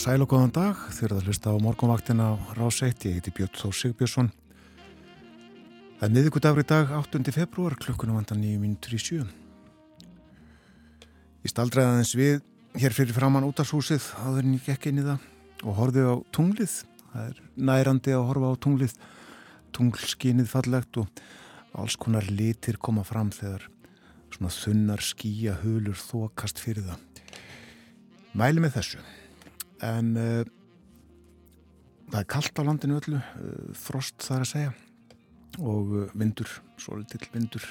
og sæl og góðan dag. Þurfað að hlusta á morgunvaktina á Ráseitt ég heiti Björn Þór Sigbjörnsson Það er miðugudagur í dag 8. februar, klukkunum vandan 9 minútur í 7 Ég staldræði aðeins við hér fyrir framann út af húsið áður en ég gekk inn í það og horfið á tunglið. Það er nærandi að horfa á tunglið. Tunglskinnið fallegt og alls konar litir koma fram þegar svona þunnar skýja hulur þokast fyrir það. Mæli með þessu en uh, það er kallt á landinu öllu uh, frost þar að segja. Og uh, vindur, svo litil vindur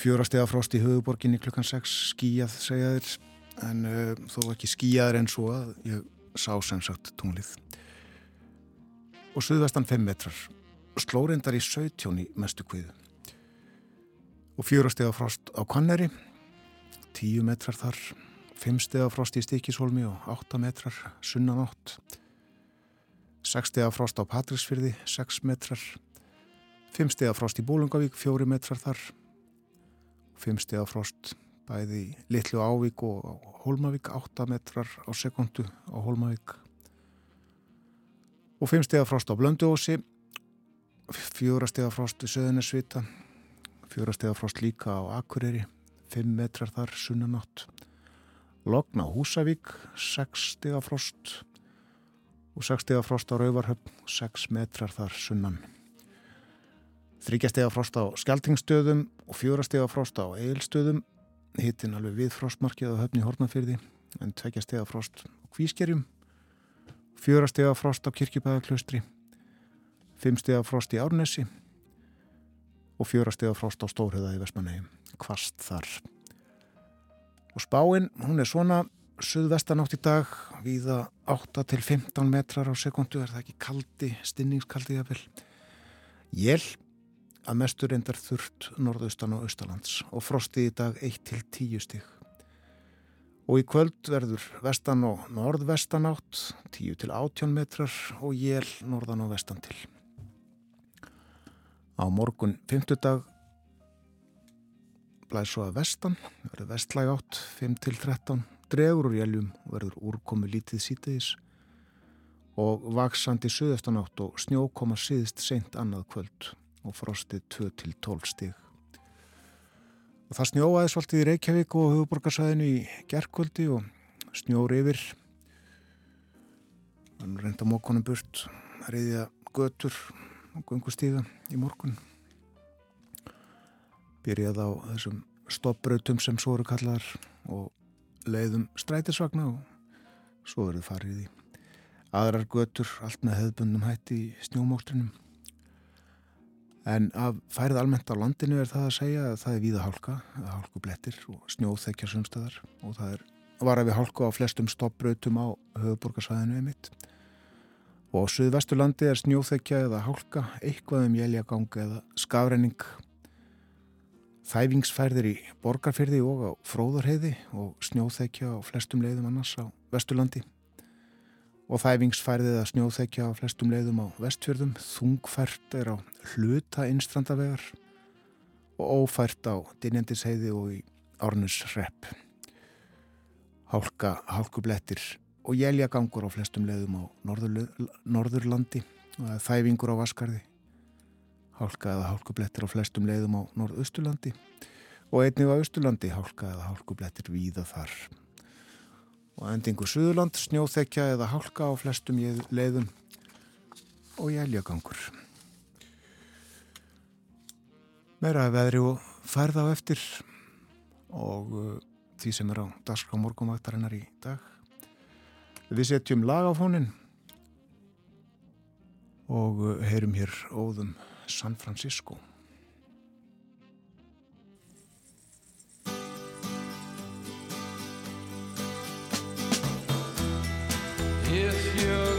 fjórastega frost í höfuborginni klukkan 6 skíjað segja þér en þó ekki skíjaður en svo að ég sá sem sagt tunglið. Og suðvestan 5 metrar. Slórendar í 17 í mestu kviðu og fjórastega frost á Kanneri 10 metrar þar 5 steg af frost í Stikishólmi og 8 metrar sunnanátt. 6 steg af frost á Patrísfyrði 6 metrar. 5 steg af frost í Bólungavík 4 metrar þar. 5 steg af frost bæði í Littlu Ávík og Hólmavík 8 metrar á sekundu á Hólmavík. Og 5 steg af frost á Blönduósi 4 steg af frost í Söðunarsvita 4 steg af frost líka á Akureyri 5 metrar þar sunnanátt Logn á Húsavík, 6 stiga frost og 6 stiga frost á Rauvarhöfn, 6 metrar þar sunnan. 3 stiga frost á Skeltingstöðum og 4 stiga frost á Eilstöðum, hittin alveg við frostmarkið á höfni Hortnafyrði, en 2 stiga frost á Kvískerjum, 4 stiga frost á Kirkjubæðaklaustri, 5 stiga frost í Árnesi og 4 stiga frost á Stórhauða í Vestmannegjum. Kvast þar. Og spáinn, hún er svona suðvestanátt í dag, viða 8 til 15 metrar á sekundu, er það ekki kaldi, stinningskaldi jafnvel. Jél, að mestur endar þurft norðaustan og austalands og frosti í dag 1 til 10 stík. Og í kvöld verður vestan og norðvestanátt 10 til 18 metrar og jél norðan og vestan til. Á morgun 5. dag blæð svo að vestan, verður vestlæg átt 5-13, dregur úr jæljum verður úrkomi lítið sítiðis og vaksandi söðastan átt og snjókoma síðist seint annað kvöld og frostið 2-12 stig. Og það snjóaði svolítið í Reykjavík og huguborgarsæðinu í gerðkvöldi og snjóri yfir. Þannig reynda mókonum burt, reyðja götur og gungustíða í morgun byrjað á þessum stoppbrautum sem svo eru kallar og leiðum strætisvagna og svo verður farið í aðrar götur allt með hefðbundum hætti í snjómóktrinum en að færið almennt á landinu er það að segja að það er víða hálka hálkublettir og snjóþekjar sumstöðar og það er var að við hálku á flestum stoppbrautum á höfuborgarsvæðinu emitt og á Suðvesturlandi er snjóþekja eða hálka eitthvað um jæljagang eða skafrenning þæfingsfærðir í borgarfyrði og á fróðarheiði og snjóþekja á flestum leiðum annars á Vesturlandi. Og þæfingsfærðið að snjóþekja á flestum leiðum á Vestfjörðum þungfært er á hluta innstrandavegar og ófært á Dinjandisheiði og í Árnusrepp hálka, hálkublettir og jæljagangur á flestum leiðum á Norður, Norðurlandi þæfingur á Vaskarði hálka eða hálkublettir á flestum leiðum á norðausturlandi og einnig á austurlandi hálka eða hálkublettir víða þar. Og endingu Suðurland snjóþekja eða hálka á flestum leiðum og jæljagangur. Meira veðri og færð á eftir og uh, því sem er á dagskrá morgumvaktarinnar í dag. Við setjum lag á fónin og uh, heyrum hér óðum San Francisco. If you're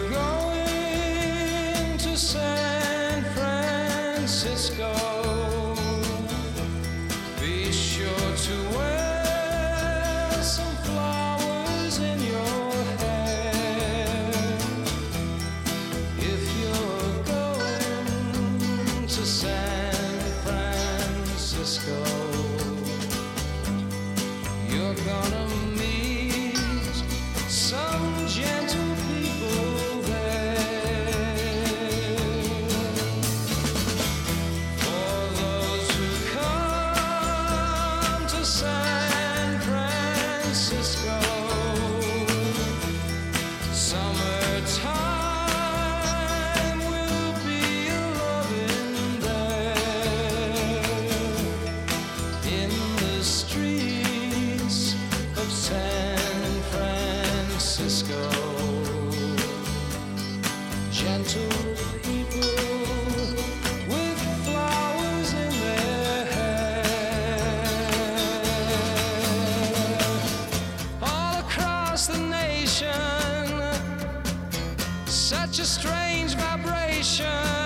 such a strange vibration.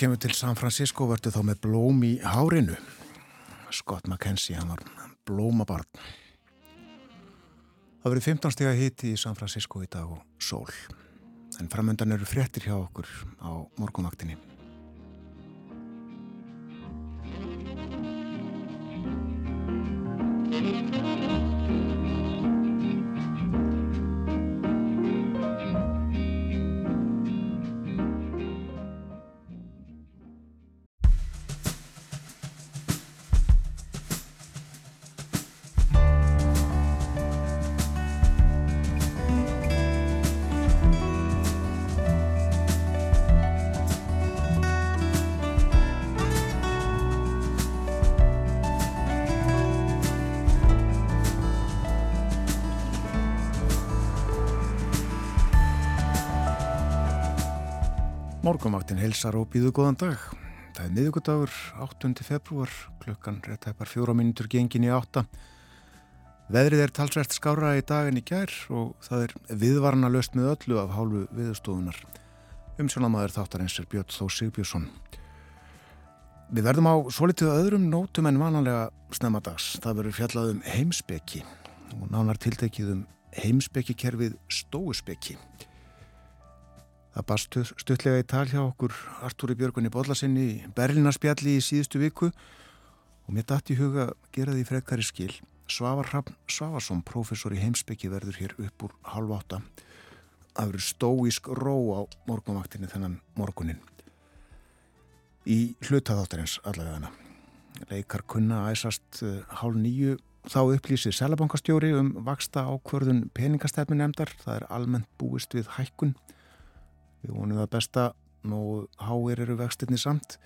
Kemur til San Francisco verður þá með blóm í hárinu. Scott McKenzie, hann var blómabarn. Það verður 15 steg að hiti í San Francisco í dag og sól. En framöndan eru fréttir hjá okkur á morgunvaktinni. Morgunvaktin helsar og býðu góðan dag. Það er miðugudagur, 8. februar, klukkan réttæpar fjóra mínútur gengin í átta. Veðrið er talsvært skára í daginn í gær og það er viðvarna löst með öllu af hálfu viðstofunar. Umsjónamaður þáttarins er Björn Þó Sigbjörnsson. Við verðum á svolítið öðrum nótum en vanalega snemmadags. Það verður fjallað um heimsbeki og nánar tiltekið um heimsbekikerfið stóuspeki. Það barst stuttlega í tal hjá okkur Artúri Björgunni Bóllasinni í Berlinarspjalli í síðustu viku og mér dætt í huga að gera því frekari skil. Svavar Hrafn Svavarsson, professor í heimsbyggi, verður hér upp úr halv átta. Það verður stóísk ró á morgunvaktinni þennan morgunin. Í hlutaðáttarins allavega hana. Leikar kunna æsast uh, hálf nýju þá upplýsir Sælabankastjóri um vaksta ákvörðun peningastefni nefndar. Það er almennt búist við hækkun Við vonum það besta og háir eru vextinni samt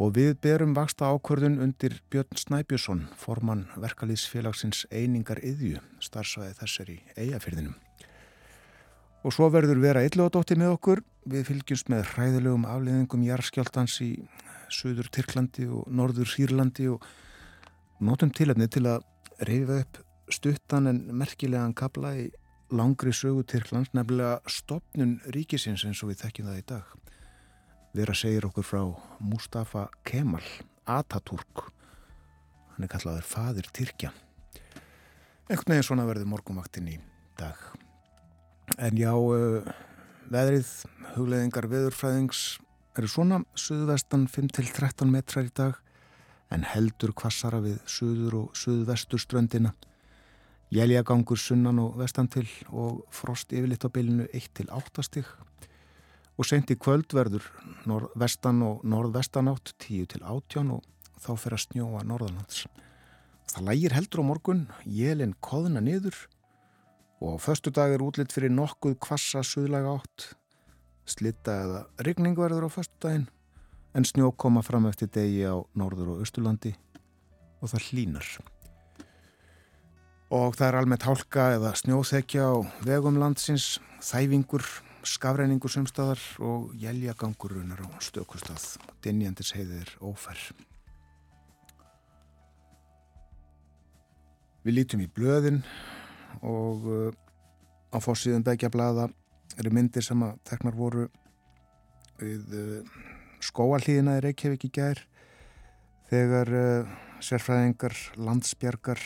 og við berum vaksta ákvörðun undir Björn Snæbjörnsson, formann verkalýsfélagsins Einingar Yðju, starfsvæði þessar í eigafyrðinum. Og svo verður vera illugadótti með okkur. Við fylgjumst með hræðilegum afleðingum jarðskjáltans í Suður Tyrklandi og Norður Sýrlandi og notum tilefni til að reyfa upp stuttan en merkilegan kabla í langri sögu Tyrklands, nefnilega stopnun ríkisins eins og við þekkjum það í dag. Vera segir okkur frá Mustafa Kemal Atatürk. Hann er kallaður fadir Tyrkja. Einhvern veginn svona verður morgumaktinn í dag. En já, uh, veðrið, hugleðingar veðurfræðings eru svona, suðvestan 5-13 metrar í dag, en heldur kvassara við suður og suðvestur ströndina. Jæljagangur sunnan og vestan til og frost yfirleitt á bylunu 1-8 stig. Og sent í kvöld verður vestan og norðvestan átt 10-18 og þá fer að snjóa norðanlands. Það lægir heldur á morgun, jælinn koðna niður og á föstu dag er útlitt fyrir nokkuð kvassa suðlaga átt. Slitta eða rigning verður á föstu daginn en snjó koma fram eftir degi á norður og austurlandi og það hlínar. Og það er almennt hálka eða snjóþekja á vegum landsins, þæfingur, skafræningur sumstaðar og jæljagangur runar á stökustað. Dinjandis heiðir óferð. Við lítum í blöðin og uh, á fórsíðun begja blada eru myndir sem að teknar voru við uh, skóalíðina í Reykjavík í gær þegar uh, sérfræðingar landsbjargar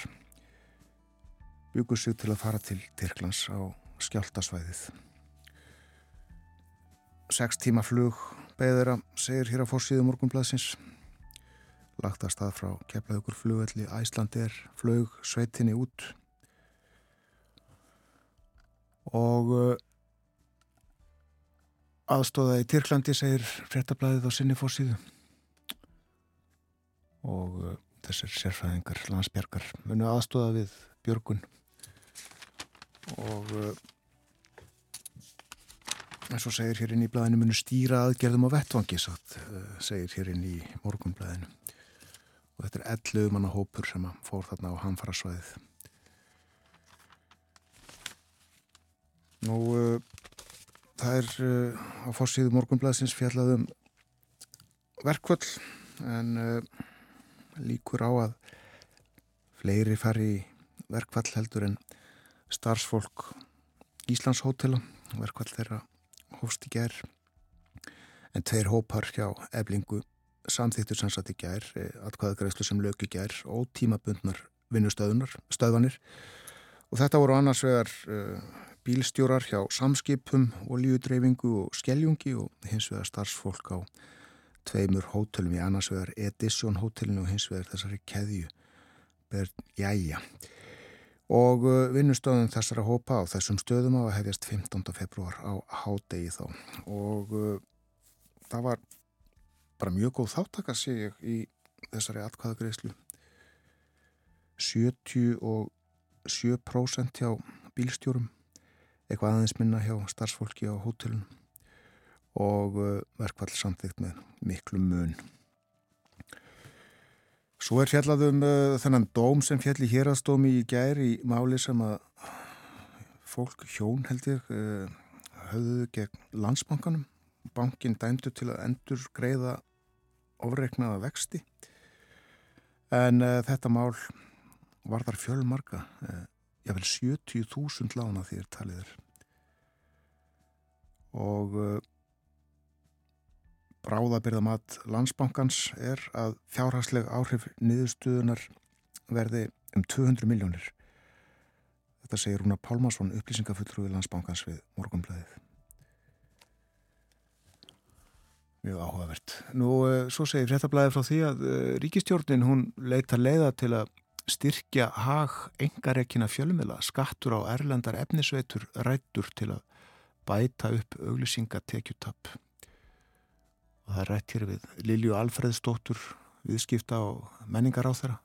byggur sig til að fara til Tyrklands á skjáltasvæðið. Seks tíma flug beðura segir hér á fórsíðu morgunbladsins lagt að stað frá keflaðugur flugvelli Æslandir flög sveitinni út. Og uh, aðstóða í Tyrklandi segir fréttablaðið á sinni fórsíðu og uh, þessir sérfræðingar landsbjargar munu aðstóða við Björgun og uh, eins og segir hér inn í blæðinu munu stýra aðgerðum á vettvangi satt, uh, segir hér inn í morgunblæðinu og þetta er 11 manna hópur sem fór þarna á hamfara svæðið Nú uh, það er á fórsíðu morgunblæðsins fjallaðum verkvöld en líkur á að fleiri fari verkvall heldur en starfsfólk Íslands hótela verkvall þeirra hófst í gær. En tveir hópar hjá eblingu samþýttur sem satt í gær atkvæðagreislu sem lög í gær og tímabundnar vinnustöðvanir og þetta voru annars vegar uh, bílstjórar hjá samskipum, olíudreyfingu og skeljungi og hins vegar starfsfólk á tveimur hótelum í annars vegar Edition hótelinu og hins vegar þessari keðju. Berð Jæja og uh, vinnustöðun þessara hópa á þessum stöðum á að hefjast 15. februar á hádegi þá. Og uh, það var bara mjög góð þáttaka sig í þessari atkvæðagreyslu 77% hjá bílstjórum eitthvað aðeins minna hjá starfsfólki á hótelun og uh, verkvall samþygt með miklu mun Svo er fjallaðum uh, þennan dóm sem fjalli hérastómi í gæri í máli sem að fólk hjón held ég uh, höfðu gegn landsbankanum. Bankin dæmdu til að endur greiða ofreiknaða vexti. En uh, þetta mál var þar fjölmarka, jável 70.000 lána því er taliður. Og bráðabyrðamat landsbankans er að fjárhagsleg áhrif niðurstuðunar verði um 200 miljónir. Þetta segir Rúna Pálmarsson, upplýsingafullrúi landsbankans við morgunblæðið. Mjög áhugavert. Nú, svo segir fréttablaðið frá því að ríkistjórnin hún leita leiða til að styrkja hag engarekkina fjölumila, skattur á erlendar efnisveitur rættur til að bæta upp auglýsingatekjutapp og það er rætt hér við Lilju Alfreðsdóttur viðskipta og menningar á þeirra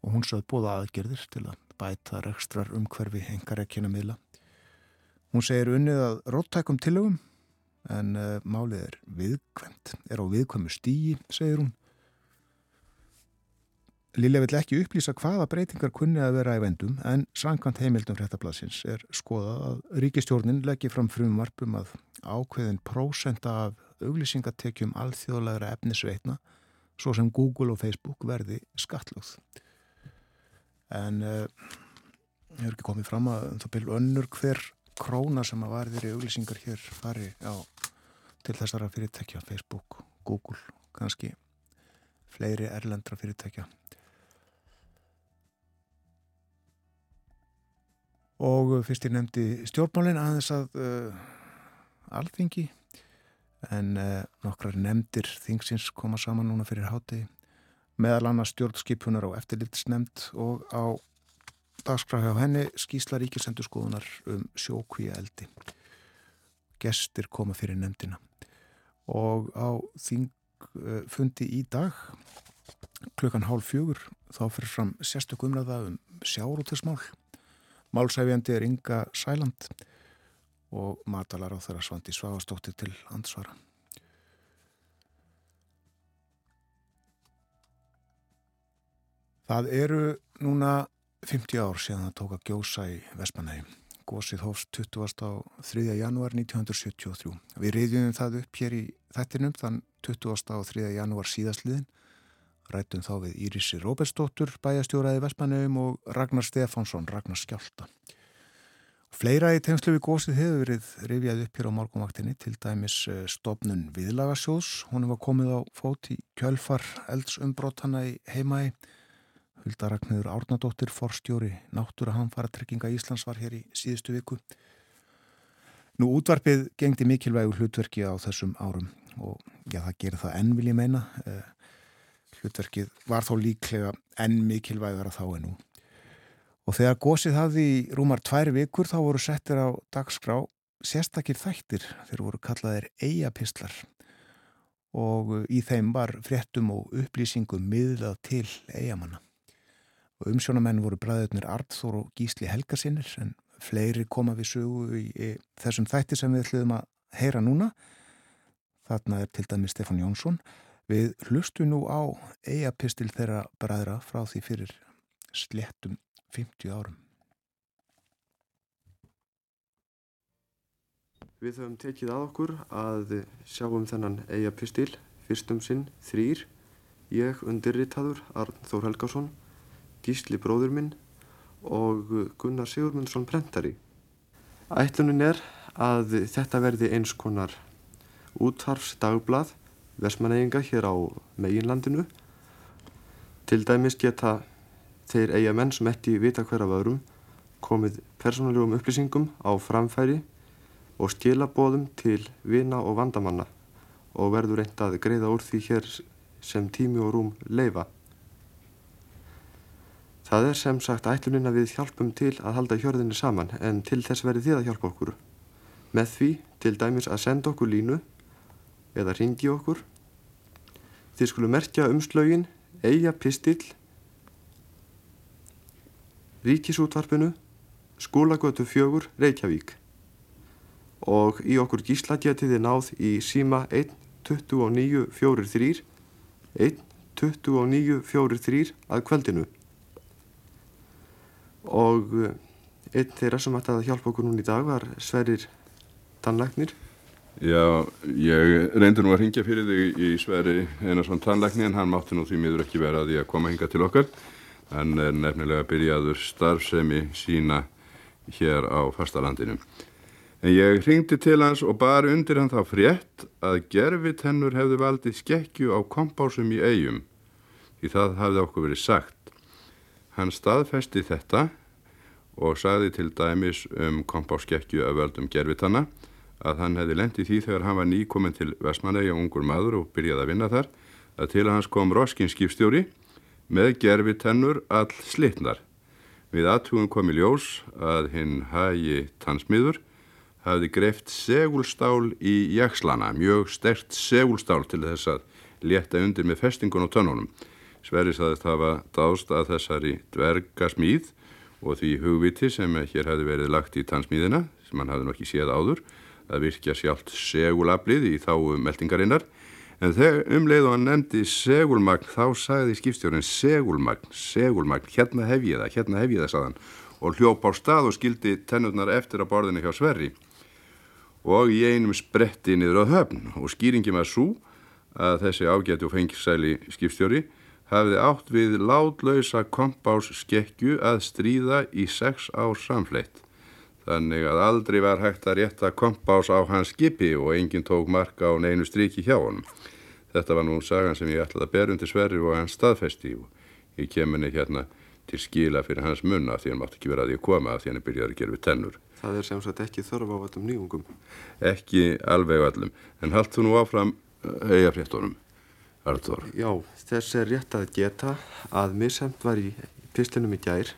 og hún sögð bóða aðgerðir til að bæta rekstrar umhverfi engar ekkina miðla Hún segir unnið að róttækum tillögum en uh, málið er viðkvæmt, er á viðkvæmu stígi, segir hún. Lilja vill ekki upplýsa hvaða breytingar kunni að vera í vendum en samkvæmt heimildum fréttablasins er skoðað að ríkistjórnin leggir fram frumvarpum að ákveðin prósenta af auglýsingatekjum alþjóðlegra efnisveitna svo sem Google og Facebook verði skattlögð. En uh, hefur ekki komið fram að það byrju önnur hver króna sem að varðir í auglýsingar hér fari á, til þessara fyrirtækja, Facebook, Google, kannski fleiri erlendra fyrirtækja. Og fyrst ég nefndi stjórnmálinn aðeins að uh, alþingi en uh, nokkrar nefndir þingsins koma saman núna fyrir háti meðal annars stjórnskipunar á eftirlitsnefnd og á dagskræði á henni skýsla ríkisendur skoðunar um sjókvíja eldi. Gestir koma fyrir nefndina og á þingfundi í dag klukkan hálf fjögur þá fyrir fram sérstök umræða um sjárútismál. Málsæfjandi er Inga Sæland og matalar á þeirra svandi svagastóttir til ansvara. Það eru núna 50 ár síðan það tók að gjósa í Vestmanægi. Gósið hófst 20. á 3. janúar 1973. Við reyðjum það upp hér í þettinum þann 20. á 3. janúar síðastliðin. Rættum þá við Írisi Róbersdóttur, bæjastjóraði Vestmanægum og Ragnar Stefánsson, Ragnar Skjálta. Fleira í tengslu við gósið hefur verið rifjað upp hér á morgunvaktinni, til dæmis eh, stopnun viðlagasjóðs. Hún var komið á fót í kjölfar eldsumbrótana í heimaði. Hulda Ragnhildur Árnadóttir, forstjóri náttúra hanfara trygginga Íslands var hér í síðustu viku. Nú útvarpið gengdi mikilvægur hlutverki á þessum árum og já, það gerir það enn vil ég meina. Eh, hlutverkið var þó líklega enn mikilvægara þá en nú. Og þegar gósið hafði í rúmar tvær vikur þá voru settir á dagskrá sérstakir þættir þeir voru kallaðir eigapistlar og í þeim var fréttum og upplýsingum miðlað til eigamanna. Umsjónamenn voru bræðurnir Arnþór og Gísli Helgarsinnir en fleiri koma við sögu í, þessum þætti sem við ætlum að heyra núna. Þarna er til dæmi Stefán Jónsson. Við hlustu nú á eigapistil þeirra bræðra frá því fyrir sléttum 50 árum. Við höfum tekið að okkur að sjá um þennan eiga pistil, fyrstum sinn, þrýr, ég undirritaður, Arnþór Helgásson, Gísli bróður minn og Gunnar Sigurmundsson prentari. Ætlunin er að þetta verði eins konar útvarfsdagblað versmaneyinga hér á meginlandinu. Til dæmis geta þeir eiga menn sem ekki vita hver af öðrum komið persónulegum upplýsingum á framfæri og skilabóðum til vina og vandamanna og verður reynd að greiða úr því hér sem tími og rúm leifa. Það er sem sagt ætlunin að við hjálpum til að halda hjörðinni saman en til þess verið þið að hjálpa okkur. Með því til dæmis að senda okkur línu eða ringi okkur. Þið skulum merkja umslögin eiga pistill Ríkisútvarpinu skólagötu fjögur Reykjavík. Og í okkur gísla getið þið náð í síma 1-29-43 1-29-43 að kvöldinu. Og eh, einn þeirra sem ætti að hjálpa okkur núna í dag var Sverrir Tannlæknir. Já, ég reyndi nú að ringja fyrir þig í Sverri Einarsson tannlækni en hann mátti nú því miður ekki vera að því að koma hinga til okkar. Hann er nefnilega byrjaður starfsemi sína hér á fastalandinu. En ég ringdi til hans og bar undir hann þá frétt að gerfitennur hefði valdið skekkju á kompásum í eigum. Því það hafði okkur verið sagt. Hann staðfesti þetta og sagði til dæmis um kompáskekkju af völdum gerfitanna að hann hefði lendið því þegar hann var nýkominn til Vestmanægi og ungur maður og byrjaði að vinna þar að til að hans kom Roskin skipstjóri með gerfi tennur all slitnar. Við aðtugum kom í ljós að hinn hagi tannsmiður hafði greift segulstál í jakslana, mjög stert segulstál til þess að leta undir með festingun og tönnunum. Sverri saðist hafa dást að þessari dvergasmíð og því hugviti sem hér hefði verið lagt í tannsmíðina sem hann hafði nú ekki séð áður að virkja sjálft segulaflið í þá meldingarinnar en þegar umleið og hann nefndi segulmagn þá sagði skipstjórinn segulmagn, segulmagn, hérna hef ég það, hérna hef ég það sagðan og hljóp á stað og skildi tennurnar eftir á borðinu hjá Sverri og í einum spretti niður á höfn og skýringi með svo að þessi ágæti og fengisæli skipstjóri hafði átt við látlausa kompás skekju að stríða í sex ár samfleitt. Þannig að aldrei var hægt að rétta kompás á hans skipi og enginn tók marka á neinu stríki hjá honum. Þetta var nú sagan sem ég ætlaði að berum til Sverri og hans staðfesti og ég keminni hérna til skila fyrir hans munna því hann mátti ekki vera að að koma því hann er byrjað að gera við tennur. Það er sem sagt ekki þörf á öllum nýjungum. Ekki alveg öllum, en haldt þú nú áfram eigafréttunum, Artur. Já, þess er rétt að geta að misemt var í pislinum í gær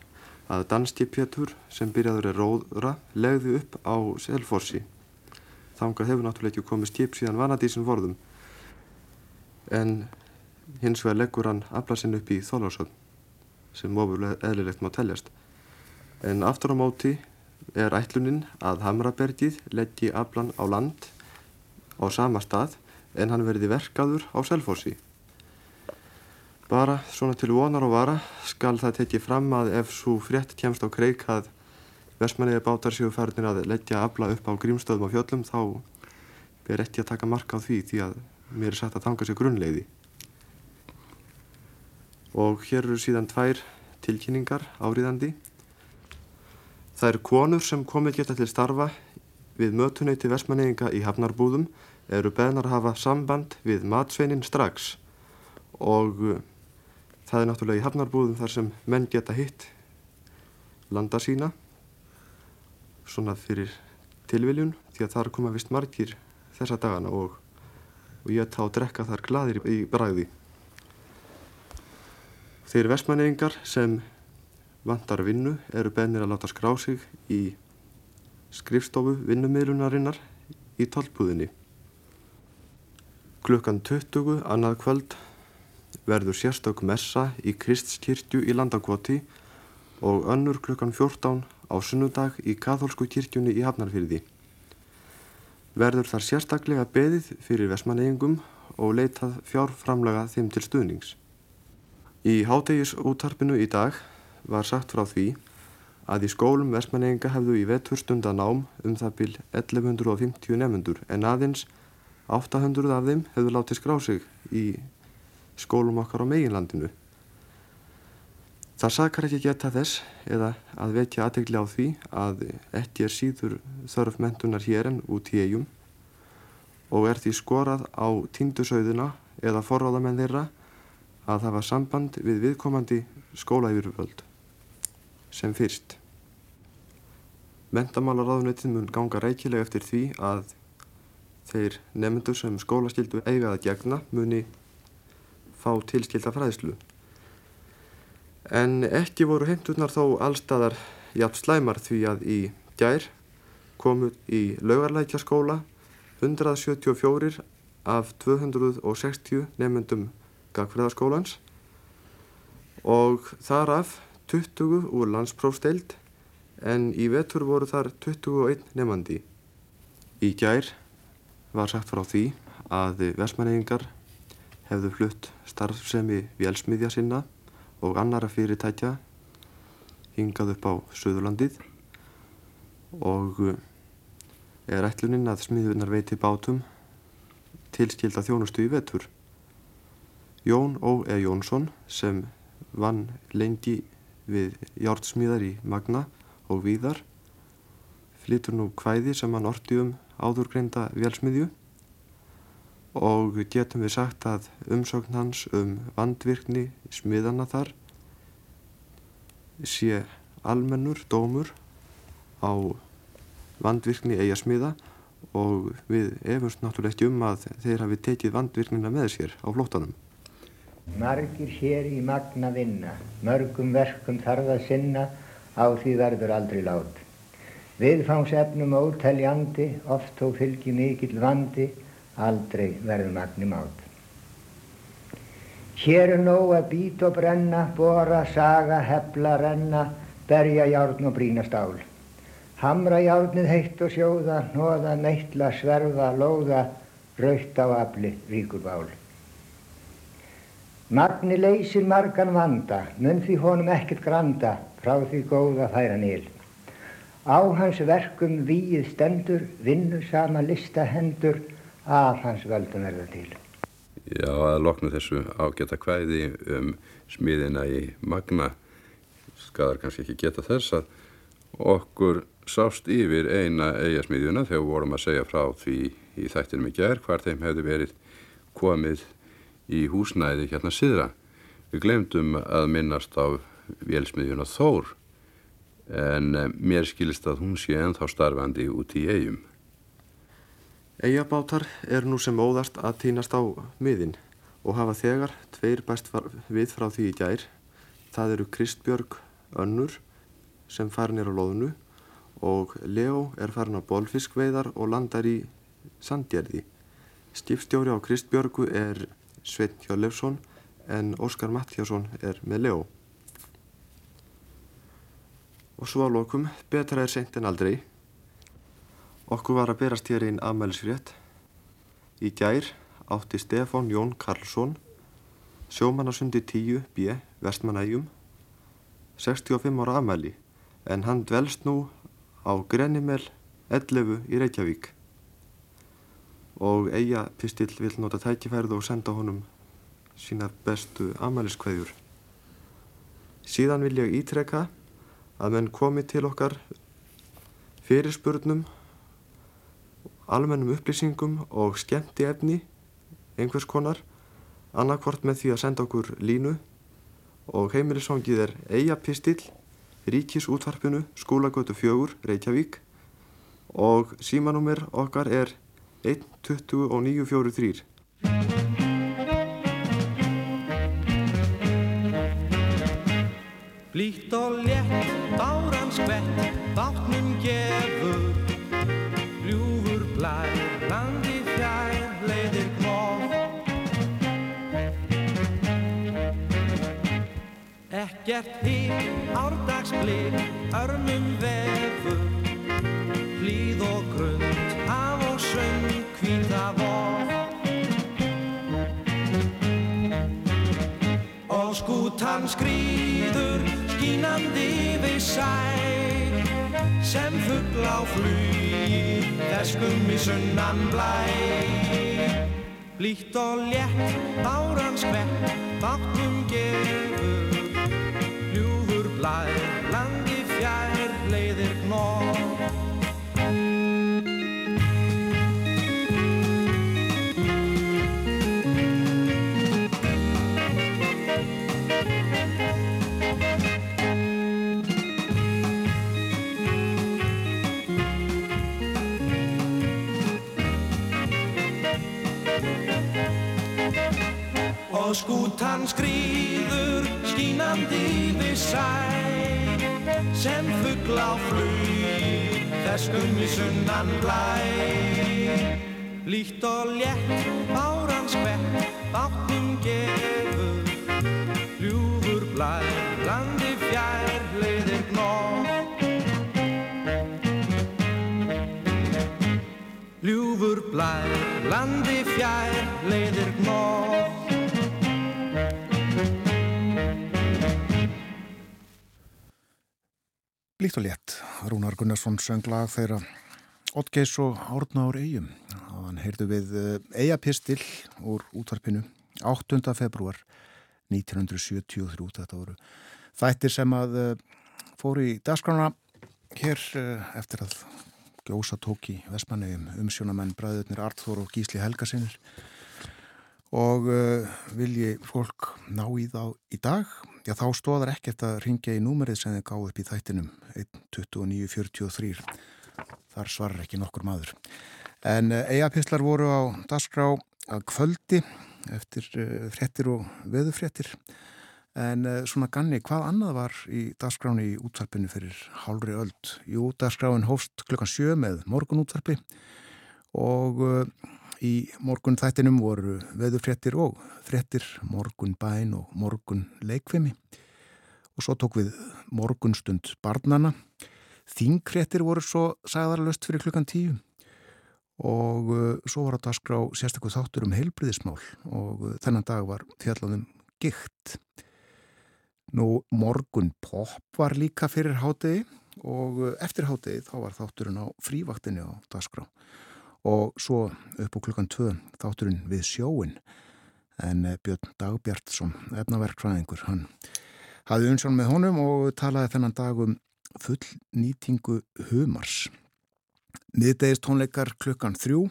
að danskipjötur sem byrjaður er róðra legði upp á Selfossi. Þangar hefur náttúrulega ekki komið skip síðan vanadísin vorðum en hins vegar leggur hann aflasinn upp í Þólarsson sem ofulega eðlilegt má teljast. En aftur á móti er ætlunin að Hamrabergið leggji aflan á land á sama stað en hann verði verkaður á Selfossi. Bara svona til vonar og vara skal það tekið fram að ef svo frétt kemst á kreik að versmanniði bátar séu færðin að leggja afla upp á grímstöðum á fjöllum þá ber ekki að taka marka á því því að mér er satt að tanga sér grunnleiði. Og hér eru síðan tvær tilkynningar áriðandi. Það eru konur sem komið geta til starfa við mötuneyti versmanniðinga í hafnarbúðum eru beðnar að hafa samband við matsveinin strax og uh, það er náttúrulega í hafnarbúðum þar sem menn geta hitt landa sína svona fyrir tilviljun því að þar koma vist margir þessa dagana og, og ég tá að drekka þar gladir í, bræði. Þeir vestmanningar sem vantar vinnu eru beðnir að láta skrá sig í skrifstofu vinnumiðlunarinnar í tólpúðinni. Klukkan 20 annað kvöld verður sérstök messa í Kristskirkju í Landakoti og önnur klukkan 14 á sunnudag í Katholsku kirkjunni í Hafnarfyrði. Verður þar sérstaklega beðið fyrir vesmaneyingum og leitað fjárframlega þeim til stuðnings. Í hádegis útarpinu í dag var sagt frá því að í skólum vesmaneyinga hefðu í veturstunda nám um það byl 1150 nefnundur en aðeins 800 af þeim hefðu látið skrá sig í skólum okkar á meginlandinu. Það sakar ekki geta þess eða að vekja aðtegli á því að ekki er síður þörf mentunar hér en út í eigum og er því skorað á tíndusauðuna eða forráðamenn þeirra að hafa samband við viðkomandi skólaýfurvöld sem fyrst. Mentamálaráðunetið mun ganga rækilega eftir því að þeir nefndur sem skólaskildu eiga að gegna muni fá tilskilda fræðslu. En ekki voru heimturnar þó allstaðar jafn slæmar því að í gær komu í laugarlækjaskóla 174 af 260 nefnendum gagfræðaskólans og þar af 20 úr landsprófsteild en í vetur voru þar 21 nefnandi. Í gær var sagt frá því að versmaneyingar hefðu flutt starfsemi vélsmiðja sinna og annara fyrirtækja hingað upp á Suðurlandið og er ætlunin að smiðunar veiti bátum tilskilda þjónustu í vetur. Jón Ó. E. Jónsson sem vann lengi við jártsmíðar í Magna og Víðar flytur nú kvæði sem hann orti um áðurgreinda vélsmiðju og getum við sagt að umsókn hans um vandvirkni smiðana þar sé almennur dómur á vandvirkni eiga smiða og við efumst náttúrulega ekki um að þeir hafi tekið vandvirknina með sér á flóttanum. Margir hér í magna vinna, mörgum verkum þarf að sinna, á því verður aldrei lát. Viðfangsefnum óteljandi, oft þó fylgi mikill vandi, aldrei verður magni mát. Hér er nóg að být og brenna, bora, saga, hefla, renna, berja, járn og brína stál. Hamra járnið heitt og sjóða, hnoða, meitla, sverfa, lóða, raut á afli, ríkur bál. Magni leysir margan vanda, mun því honum ekkert granda, frá því góða færa nýl. Á hans verkum víið stendur, vinnu sama lista hendur, af hans völdum verða til. Já, að loknu þessu ágæta kvæði um smiðina í Magna skadar kannski ekki geta þess að okkur sást yfir eina eigasmiðjuna þegar við vorum að segja frá því í þættinum í gær hvar þeim hefði verið komið í húsnæði hérna síðra. Við glemdum að minnast á vélsmiðjuna Þór en eh, mér skilist að hún sé ennþá starfandi út í eigum. Eyjabátar er nú sem óðast að týnast á miðin og hafa þegar tveir bæst við frá því í gær. Það eru Kristbjörg Önnur sem farin er á loðnu og Leo er farin á bolfiskveiðar og landar í Sandgerði. Skipstjóri á Kristbjörgu er Sveinn Hjörlefsson en Óskar Matthjásson er með Leo. Og svo að lokum, betra er seint en aldrei. Okkur var að berast hér einn afmælisfrétt. Í gær átti Stefán Jón Karlsson, sjómannasundi 10 B, Vestmanægjum, 65 ára afmæli, en hann dvelst nú á Grenimel 11 í Reykjavík. Og eiga pistill vil nota tækifærið og senda honum sínar bestu afmæliskveðjur. Síðan vil ég ítrekka að menn komi til okkar fyrirspurnum almennum upplýsingum og skemmti efni einhvers konar annarkvort með því að senda okkur línu. Og heimilisvangið er eigapistill ríkisútvarpinu skólagötu fjögur Reykjavík. Og símanúmer okkar er 1 20 og 943 Blítt og létt, báran skvett, bátnum gefur Ekkert hinn, árdagsblik, örmum vefur Hlýð og grund, haf og söng, hvíta voð Og skútan skrýður skínandi við sæ sem fugl á flugi feskum í sunnan blæ. Blítt og létt, báran skvett, báttum gefur Blær, landi fjær, leiðir gnóð Og skútan skrýður skínandi við sæ sem fugl á flugi feskum í sunnan blæ. Líkt og létt báran skvett báttum gefur ljúfur blær landi fjær leiðir gnóð Ljúfur blær landi fjær leiðir gnóð Líkt og létt, Rúnar Gunnarsson söng lag þeirra Oddgeis og Árna ár eigum og hann heyrðu við eigapistil úr útvarpinu 8. februar 1973 þetta voru þættir sem að eh, fóru í dagskrána hér eh, eftir að gjósa tók í Vestmannegjum umsjónamenn bræðurnir Arþór og Gísli Helgasinir og uh, vilji fólk ná í þá í dag? Já þá stóðar ekkert að ringja í númerið sem þið gáðu upp í þættinum 12943 þar svarar ekki nokkur maður. En uh, eigapistlar voru á dagskrá að kvöldi eftir uh, fréttir og veðufréttir en svona ganni, hvað annað var í dagskráni í útvarpinu fyrir hálfri öld? Jú, dagskráin hófst klukkan sjö með morgunútvarpi og uh, í morgun þættinum voru veðufréttir og fréttir morgun bæn og morgun leikvimi og svo tók við morgunstund barnana Þingkrettir voru svo sagðarlöst fyrir klukkan tíu. Og uh, svo var á dagskrá sérstaklega þáttur um heilbriðismál og uh, þennan dag var fjallaðum gikt. Nú morgun pop var líka fyrir hátegi og uh, eftir hátegi þá var þátturinn á frívaktinni á dagskrá og svo upp á klukkan 2 þátturinn við sjóin en uh, Björn Dagbjartsson, efnaverkfræðingur, hann hafði unsjón með honum og talaði þennan dag um full nýtingu humars. Miðdegist tónleikar klukkan þrjú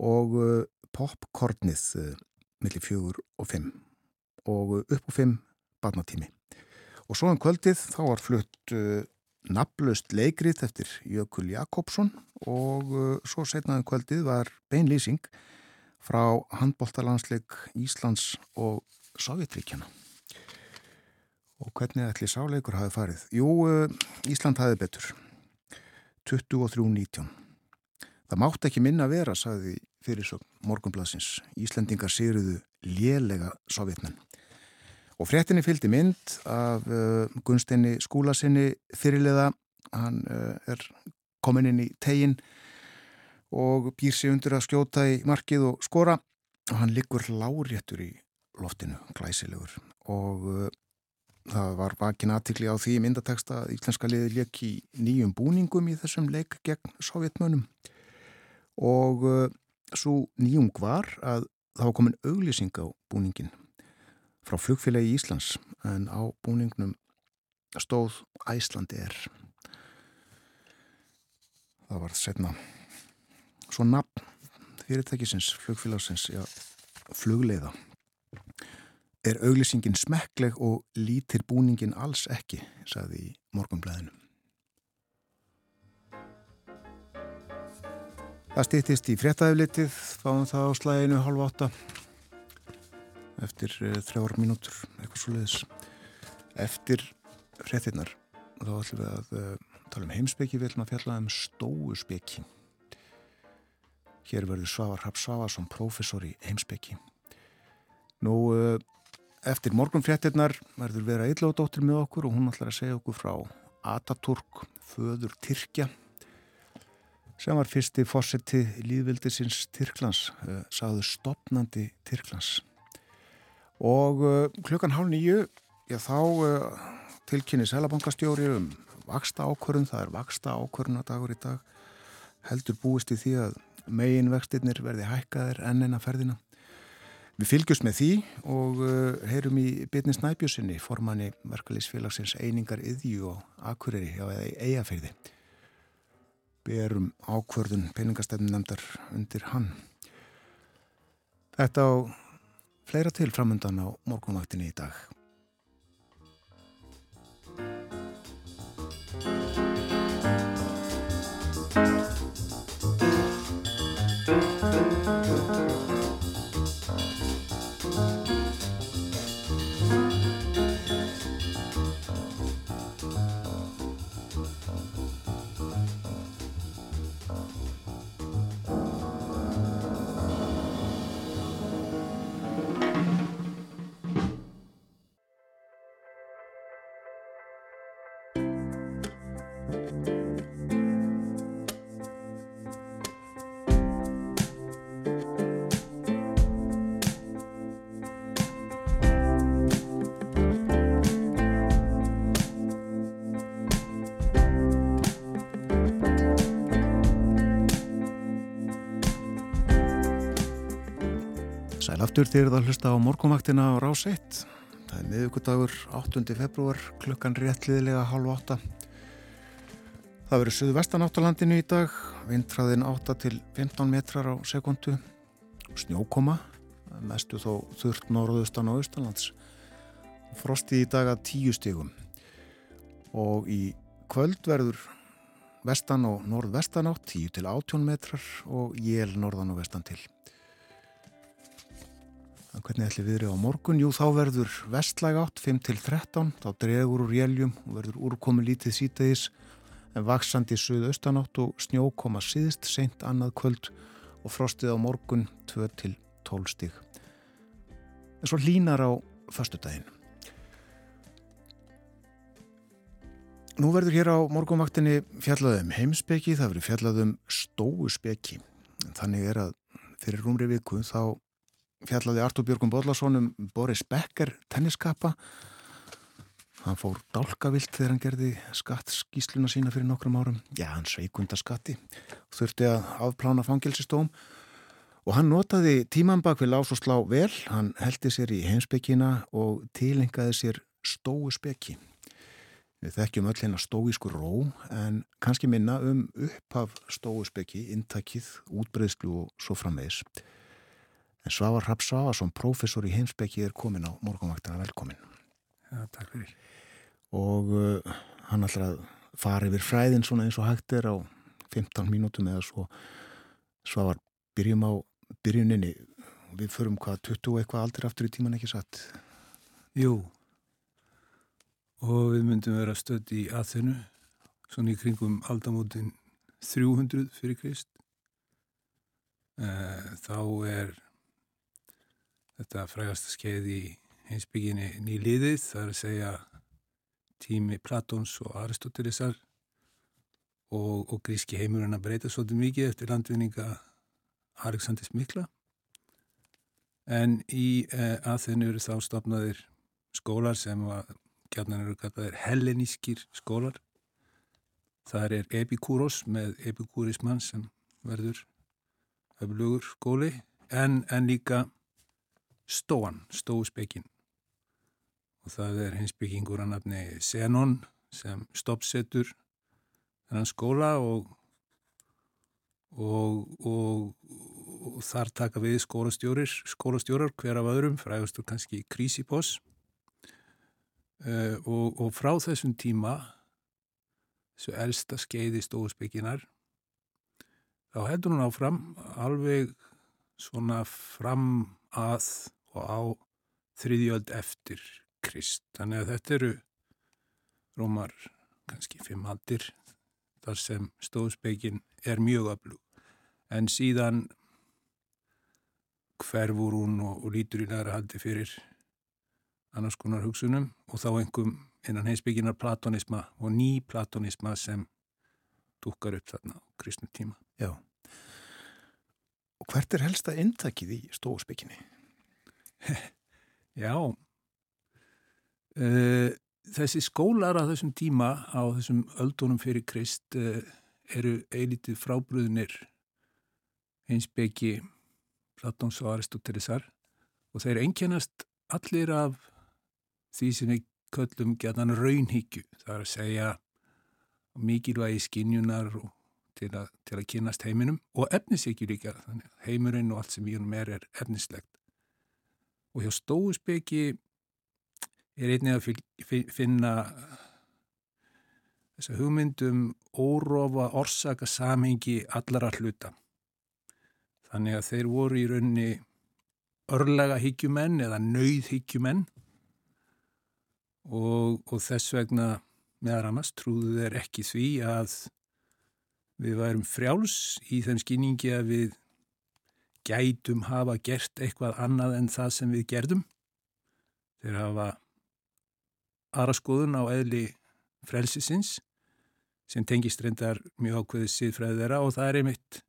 og uh, popkornið uh, millir fjögur og fimm og upp og fimm barnatími. Og svo um kvöldið þá var flutt naflust leikrið eftir Jökul Jakobsson og svo setnaðum kvöldið var beinlýsing frá handbóltalansleik Íslands og Sovjetríkjana. Og hvernig ætli sáleikur hafi farið? Jú, Ísland hafi betur. 23.19. Það mátt ekki minna vera, sagði fyrirsögn morgunblassins. Íslendingar sýruðu lélega sovjetmenn. Og fréttinni fylgdi mynd af uh, Gunsteini skúlasinni fyrirliða. Hann uh, er komin inn í tegin og býr sig undir að skjóta í markið og skora. Og hann liggur láréttur í loftinu, glæsilegur. Og uh, það var vakin aðtikli á því myndateksta að íslenska liði leik í nýjum búningum í þessum leik gegn sovjetmönum og svo nýjung var að það var komin auglýsing á búningin frá flugfélagi Íslands en á búningnum stóð Æslandi er það var setna svo nafn fyrirtækisins flugfélagsins já, flugleiða. Er auglýsingin smekkleg og lítir búningin alls ekki, saði í morgunblæðinu. Það stýttist í fréttaðiflitið, fáum það á slæðinu halv átta eftir uh, þrjára mínútur, eitthvað svo leiðis. Eftir fréttinnar þá ætlum við að uh, tala um heimsbyggi, við ætlum að fjalla um stóuspeki. Hér verður Svavar Rapp Svavarsson, professor í heimsbyggi. Nú, uh, eftir morgunfréttinnar verður vera eitthvað með okkur og hún ætlar að segja okkur frá Ataturk, föður Tyrkja sem var fyrsti fósetti líðvildisins Tyrklands, sagðu stopnandi Tyrklands. Og uh, klukkan hálf nýju, já þá uh, tilkynni selabankastjóri um vaksta ákvörðun, það er vaksta ákvörðunadagur í dag, heldur búist í því að megin vextinnir verði hækkaðir enn en að ferðina. Við fylgjumst með því og uh, heyrum í bitni Snæbjörnsinni, formanni verkalýsfélagsins einingar yðjú og akureyri á eigafeyði. Við erum ákvörðun peningastefnum nefndar undir hann. Þetta á fleira til framöndan á morgunvaktinni í dag. Aftur þegar það hlusta á morgunvaktina á rás 1. Það er miðugudagur 8. februar, klukkan réttliðilega halv 8. Það verður söðu vestan áttalandinu í dag, vindræðin 8 til 15 metrar á sekundu, snjókoma, mestu þó þurrt norðustan á austalands. Frosti í dag að 10 stígum og í kvöld verður vestan og norðvestan átt 10 til 18 metrar og jél norðan og vestan til hvernig ætli viðri á morgun? Jú, þá verður vestlæg átt 5-13, þá dregur úr jéljum og verður úrkomi lítið sítaðis en vaksandi suðaustanátt og snjó koma síðst seint annað kvöld og frostið á morgun 2-12 stíg. En svo línar á förstudaginn. Nú verður hér á morgunvaktinni fjallaðum heimspeki, það verður fjallaðum stóuspeki. Þannig er að fyrir rúmri viku þá fjallaði Artur Björgum Bodlason um Boris Becker tenniskappa. Hann fór dálkavilt þegar hann gerði skattskísluna sína fyrir nokkrum árum. Já, hann sveikunda skatti. Þurfti að afplána fangilsistóm og hann notaði tíman bak við lás og slá vel. Hann heldi sér í heimspekina og tilengaði sér stóuspeki. Við þekkjum öll hérna stóísku ró en kannski minna um upphaf stóuspekki, intakið, útbreyðslu og svo framvegis. En Svavar Rapp Svavarsson, professor í heimsbyggi, er komin á morgunvaktana velkomin. Já, takk fyrir. Og uh, hann að fara yfir fræðin svona eins og hægt er á 15 mínútum eða svo. Svavar, byrjum á byrjuninni. Við förum hvað 20 eitthvað aldrei aftur í tíman ekki satt. Jú, og við myndum vera stödd í aðþennu svona í kringum aldamótin 300 fyrir Krist eh, þá er þetta frægast skeið í heimsbygginni nýliðið það er að segja tími Platons og Aristotelesar og, og gríski heimurinn að breyta svolítið mikið eftir landvinninga Alexandrs Mikla en í eh, aðþennu eru þá stopnaðir skólar sem var gætnan eru kallaðir hellenískir skólar. Það er Epikúros með Epikúrismann sem verður öflugur skóli en, en líka Stóan, Stóuspekin. Og það er hins byggingur að nafni Zenon sem stoppsetur þennan skóla og, og, og, og þar taka við skólastjórir, skólastjórar hver af öðrum, frægastur kannski Krisiposs Uh, og, og frá þessum tíma þessu elsta skeiði stóðspekinar þá heldur hún áfram alveg svona fram að og á þriðjöld eftir Krist þannig að þetta eru rómar kannski fimm aldir þar sem stóðspekin er mjög öflug en síðan hverfur hún og, og lítur í næra haldi fyrir annars konar hugsunum og þá einhverjum innan heimsbygginar platonisma og ný platonisma sem dúkar upp þarna á kristnum tíma. Já. Og hvert er helsta intakið í stóðsbygginni? Já. Uh, þessi skólar á þessum tíma, á þessum öldunum fyrir krist, uh, eru eilítið frábröðunir heimsbyggi Platons og Aristotelesar og þeir einkennast allir af því sem við köllum gætan raunhyggju. Það er að segja mikilvægi skinjunar til að, til að kynast heiminum og efnishyggju líka. Heimurinn og allt sem í húnum er er efnislegt. Og hjá stóuspeki er einnig að finna þessa hugmyndum órófa orsaka samhengi allara hluta. Þannig að þeir voru í raunni örlega hyggjumenn eða nauð hyggjumenn og, og þess vegna meðar annars trúðu þeir ekki því að við værum frjáls í þeim skýningi að við gætum hafa gert eitthvað annað en það sem við gerðum. Þeir hafa aðra skoðun á eðli frelsisins sem tengist reyndar mjög ákveðið síðfræðið þeirra og það er einmitt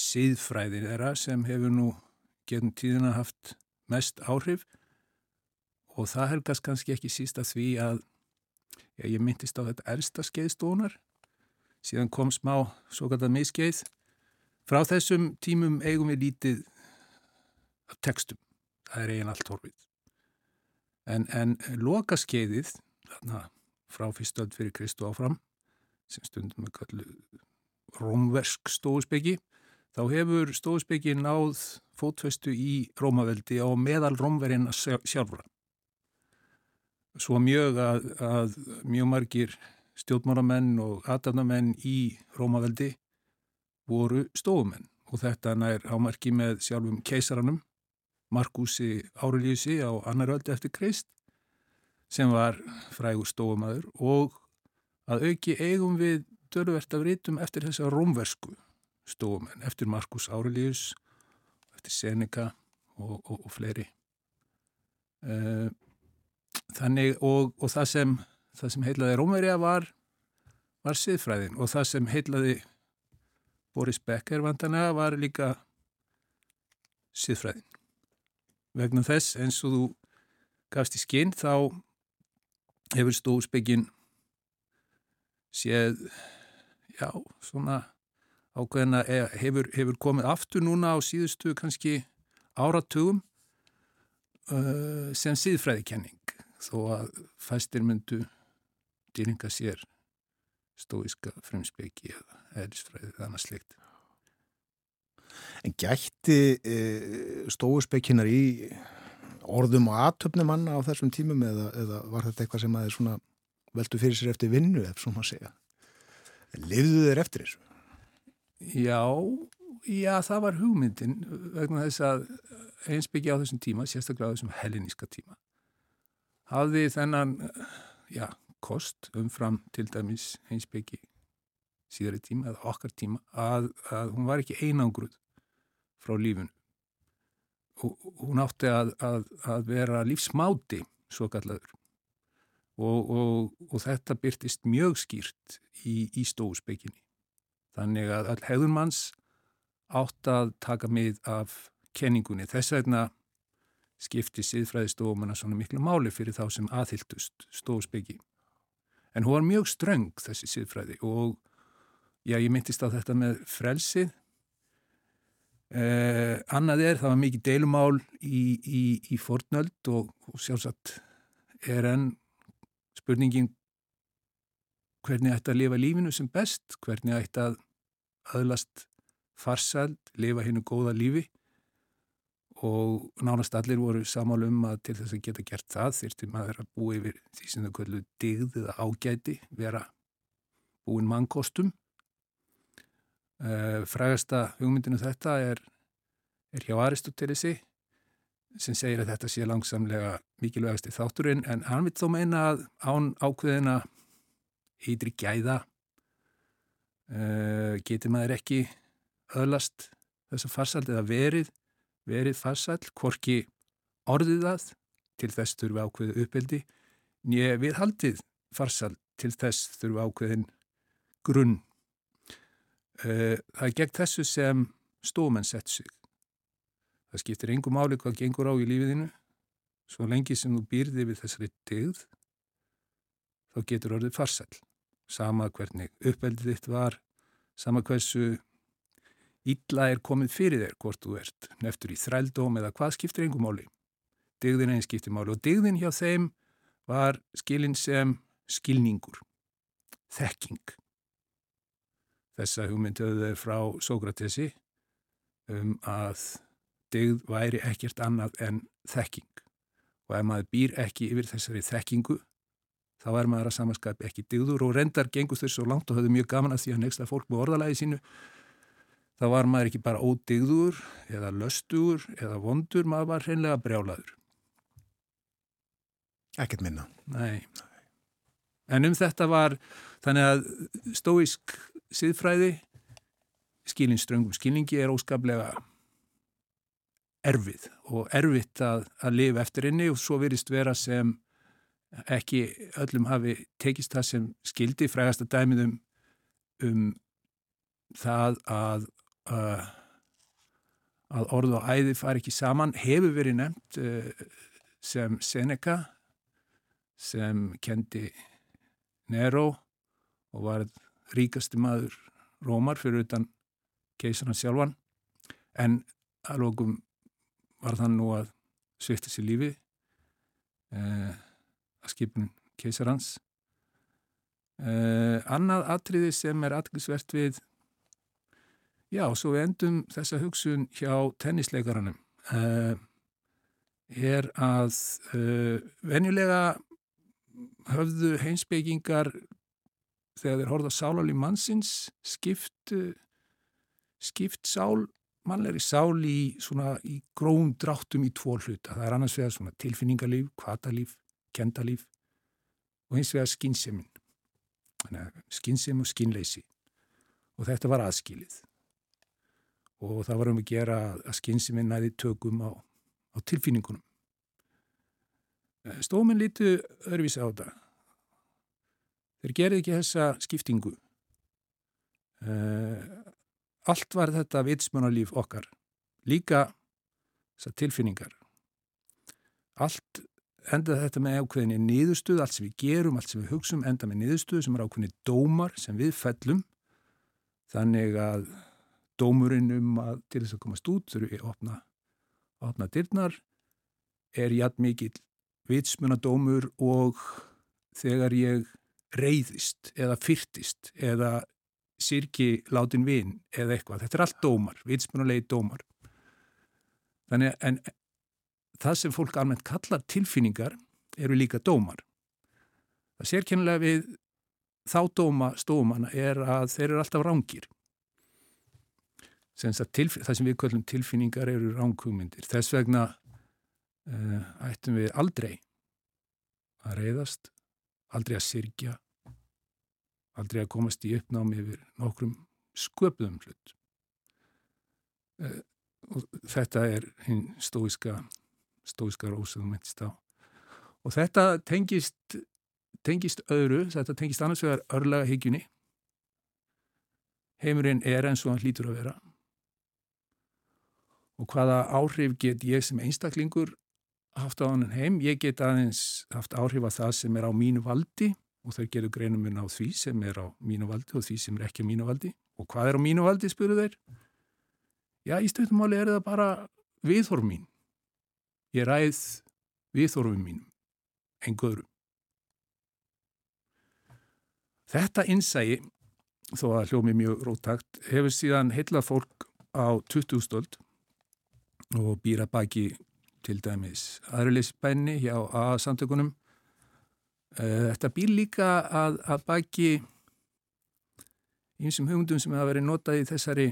síðfræðið þeirra sem hefur nú getum tíðina haft mest áhrif og það helgast kannski ekki sísta því að já, ég myndist á þetta elsta skeiðstónar síðan kom smá svo kallað miskeið frá þessum tímum eigum við lítið af textum. Það er eigin allt horfið. En, en loka skeiðið þarna frá fyrstöld fyrir Kristu áfram sem stundum við kallu rómversk stóðspeggi þá hefur stóðspeggi náð fótfestu í Rómaveldi á meðal rómverina sjálfra. Svo mjög að, að mjög margir stjórnmáramenn og aðdannamenn í Rómaveldi voru stofumenn og þetta nær ámarki með sjálfum keisaranum Markusi Árelíusi á annar öldi eftir Krist sem var frægur stofumæður og að auki eigum við dörfvert af rítum eftir þessa rómversku stofumenn, eftir Markus Árelíus, eftir Seneca og, og, og fleiri. Uh, Þannig og, og það sem það sem heitlaði Rómverja var, var siðfræðin og það sem heitlaði Boris Becker vantanega var líka siðfræðin. Vegna þess eins og þú gafst í skinn þá hefur stóðsbyggin séð, já, svona ákveðina hefur, hefur komið aftur núna á síðustu kannski áratugum uh, sem síðfræðikenning þó að fæstir myndu dýringa sér stóiska fremspeki eða eðlisfræði þannig slikt. En gætti e, stóuspekinar í orðum og aðtöfnum manna á þessum tímum eða, eða var þetta eitthvað sem aðeins veldu fyrir sér eftir vinnu ef svona að segja? Livðu þeir eftir þessu? Já, já, það var hugmyndin vegna þess að einsbyggja á þessum tíma, sérstaklega á þessum helliníska tíma hafði þennan já, kost umfram til dæmis einsbyggi síðari tíma eða okkar tíma að, að hún var ekki einangruð frá lífun hún átti að, að, að vera lífsmáti svo kallaður og, og, og þetta byrtist mjög skýrt í, í stóðsbygginni þannig að all hefðun manns átt að taka mið af kenningunni. Þess vegna skipti siðfræðistofumana svona miklu máli fyrir þá sem aðhildust stóðsbyggi. En hún var mjög ströng þessi siðfræði og já, ég myndist á þetta með frelsið. Eh, annað er, það var mikið deilumál í, í, í fornöld og, og sjálfsagt er enn spurningin hvernig ætti að lifa lífinu sem best, hvernig ætti að aðlast farsald, lifa hennu góða lífi og nánast allir voru samálu um að til þess að geta gert það þurfti maður að búa yfir því sem þau kvöldu digð eða ágæti, vera búin mannkostum. Uh, frægasta hugmyndinu þetta er, er hjá Aristotelesi sem segir að þetta sé langsamlega mikilvægast í þátturinn en hann vil þó meina að án ákveðina heitri gæða uh, getur maður ekki öðlast þess að farsald eða verið verið farsall, hvorki orðið það til þess þurfa ákveðu uppeldi, nýja við haldið farsall til þess þurfa ákveðin grunn. Eh, það er gegn þessu sem stómenn sett sig. Það skiptir engum máli hvað gengur á í lífiðinu, svo lengi sem þú býrði við þessari degð, þá getur orðið farsall. Sama hvernig uppeldið þitt var, sama hversu Ítla er komið fyrir þér hvort þú ert neftur í þrældóm eða hvað skiptir engum máli. Digðin einn skiptir máli og digðin hjá þeim var skilin sem skilningur, þekking. Þessa hugmynduðu frá Sókratesi um að digð væri ekkert annað en þekking. Og ef maður býr ekki yfir þessari þekkingu, þá er maður að samanskapi ekki digður og rendar gengur þau svo langt og höfðu mjög gaman að því að nexta fólk með orðalagi sínu þá var maður ekki bara ódigður eða löstugur eða vondur, maður var hreinlega brjálaður. Ekkert minna. Nei. En um þetta var þannig að stóisk siðfræði, skilin ströngum skilningi er óskaplega erfið og erfitt að, að lifa eftir inni og svo virist vera sem ekki öllum hafi tekist það sem skildi frægast að dæmiðum um það að uh, að orð og æði fari ekki saman hefur verið nefnt uh, sem Seneca sem kendi Nero og var ríkasti maður Rómar fyrir utan keisarna sjálfan. En alvegum var þann nú að svifta sér lífi uh, að skipun keisarhans uh, annað atriði sem er aðglisvert við Já, svo við endum þessa hugsun hjá tennisleikaranum uh, er að uh, venjulega höfðu heimsbyggingar þegar þeir horfa sáláli mannsins skipt, uh, skipt sál, mannlegri sál í, í gróm dráttum í tvo hluta. Það er annars vegar tilfinningarlíf, kvatalíf, kendalíf og hins vegar skinsemin. Skinsem og skinleysi. Og þetta var aðskilið og það var um að gera að skynsuminn næði tökum á, á tilfinningunum. Eh, Stóminn lítu örfis á þetta. þeir gerði ekki þessa skiptingu uh, allt var þetta vitsmunarlíf okkar líka tilfinningar allt enda þetta með ákveðinni niðurstuð, allt sem við gerum, allt sem við hugsum enda með niðurstuð sem er ákveðinni dómar sem við fellum þannig að dómurinn um að til þess að komast út þurfum við að opna, opna dyrnar er jætt mikill vitsmunadómur og þegar ég reyðist eða fyrtist eða sirki látin vinn eða eitthvað. Þetta er allt dómar, vitsmunulegi dómar. Þannig en það sem fólk almennt kallar tilfinningar eru líka dómar. Það sér kennilega við þá dóma stómana er að þeir eru alltaf rángir. Það sem við kallum tilfinningar eru rángkugmyndir. Þess vegna uh, ættum við aldrei að reyðast, aldrei að sirkja, aldrei að komast í uppnámi yfir nokkrum sköpðum hlut. Uh, þetta er hinn stóiska, stóiska rósaðum mittst á. Og þetta tengist, tengist öðru, þetta tengist annars vegar örlaga higgjunni. Heimurinn er eins og hann hlýtur að vera. Og hvaða áhrif get ég sem einstaklingur haft á hann heim? Ég get aðeins haft áhrif að það sem er á mínu valdi og þau gerur greinum minna á því sem er á mínu valdi og því sem er ekki á mínu valdi. Og hvað er á mínu valdi, spuru þeir? Já, í stöðumáli er það bara viðhorf mín. Ég ræð viðhorfum mínum, enguðrum. Þetta innsægi, þó að hljómi mjög róttakt, hefur síðan heila fólk á 20 stöld og býra baki til dæmis aðriðlisbænni hjá A-samtökunum. Þetta býr líka að, að baki einsum hugundum sem hafa verið notað í þessari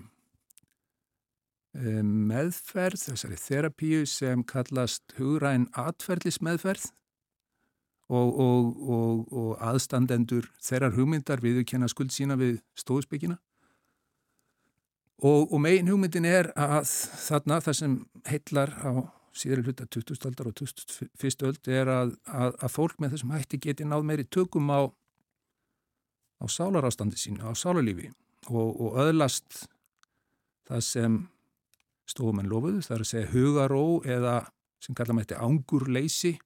meðferð, þessari þerapíu sem kallast hugræn atferðlismeðferð og, og, og, og aðstandendur þeirrar hugmyndar viðurkenna skuld sína við stóðsbyggina. Og megin hugmyndin er að þarna það sem heillar á síðan hluta 20. aldar og 21. öld er að, að, að fólk með þessum hætti geti náð meiri tökum á, á sálarástandi sínu, á sálarlífi og öðlast það sem stofumenn lofuðu, það er að segja hugaró eða sem kalla mætti ángurleysi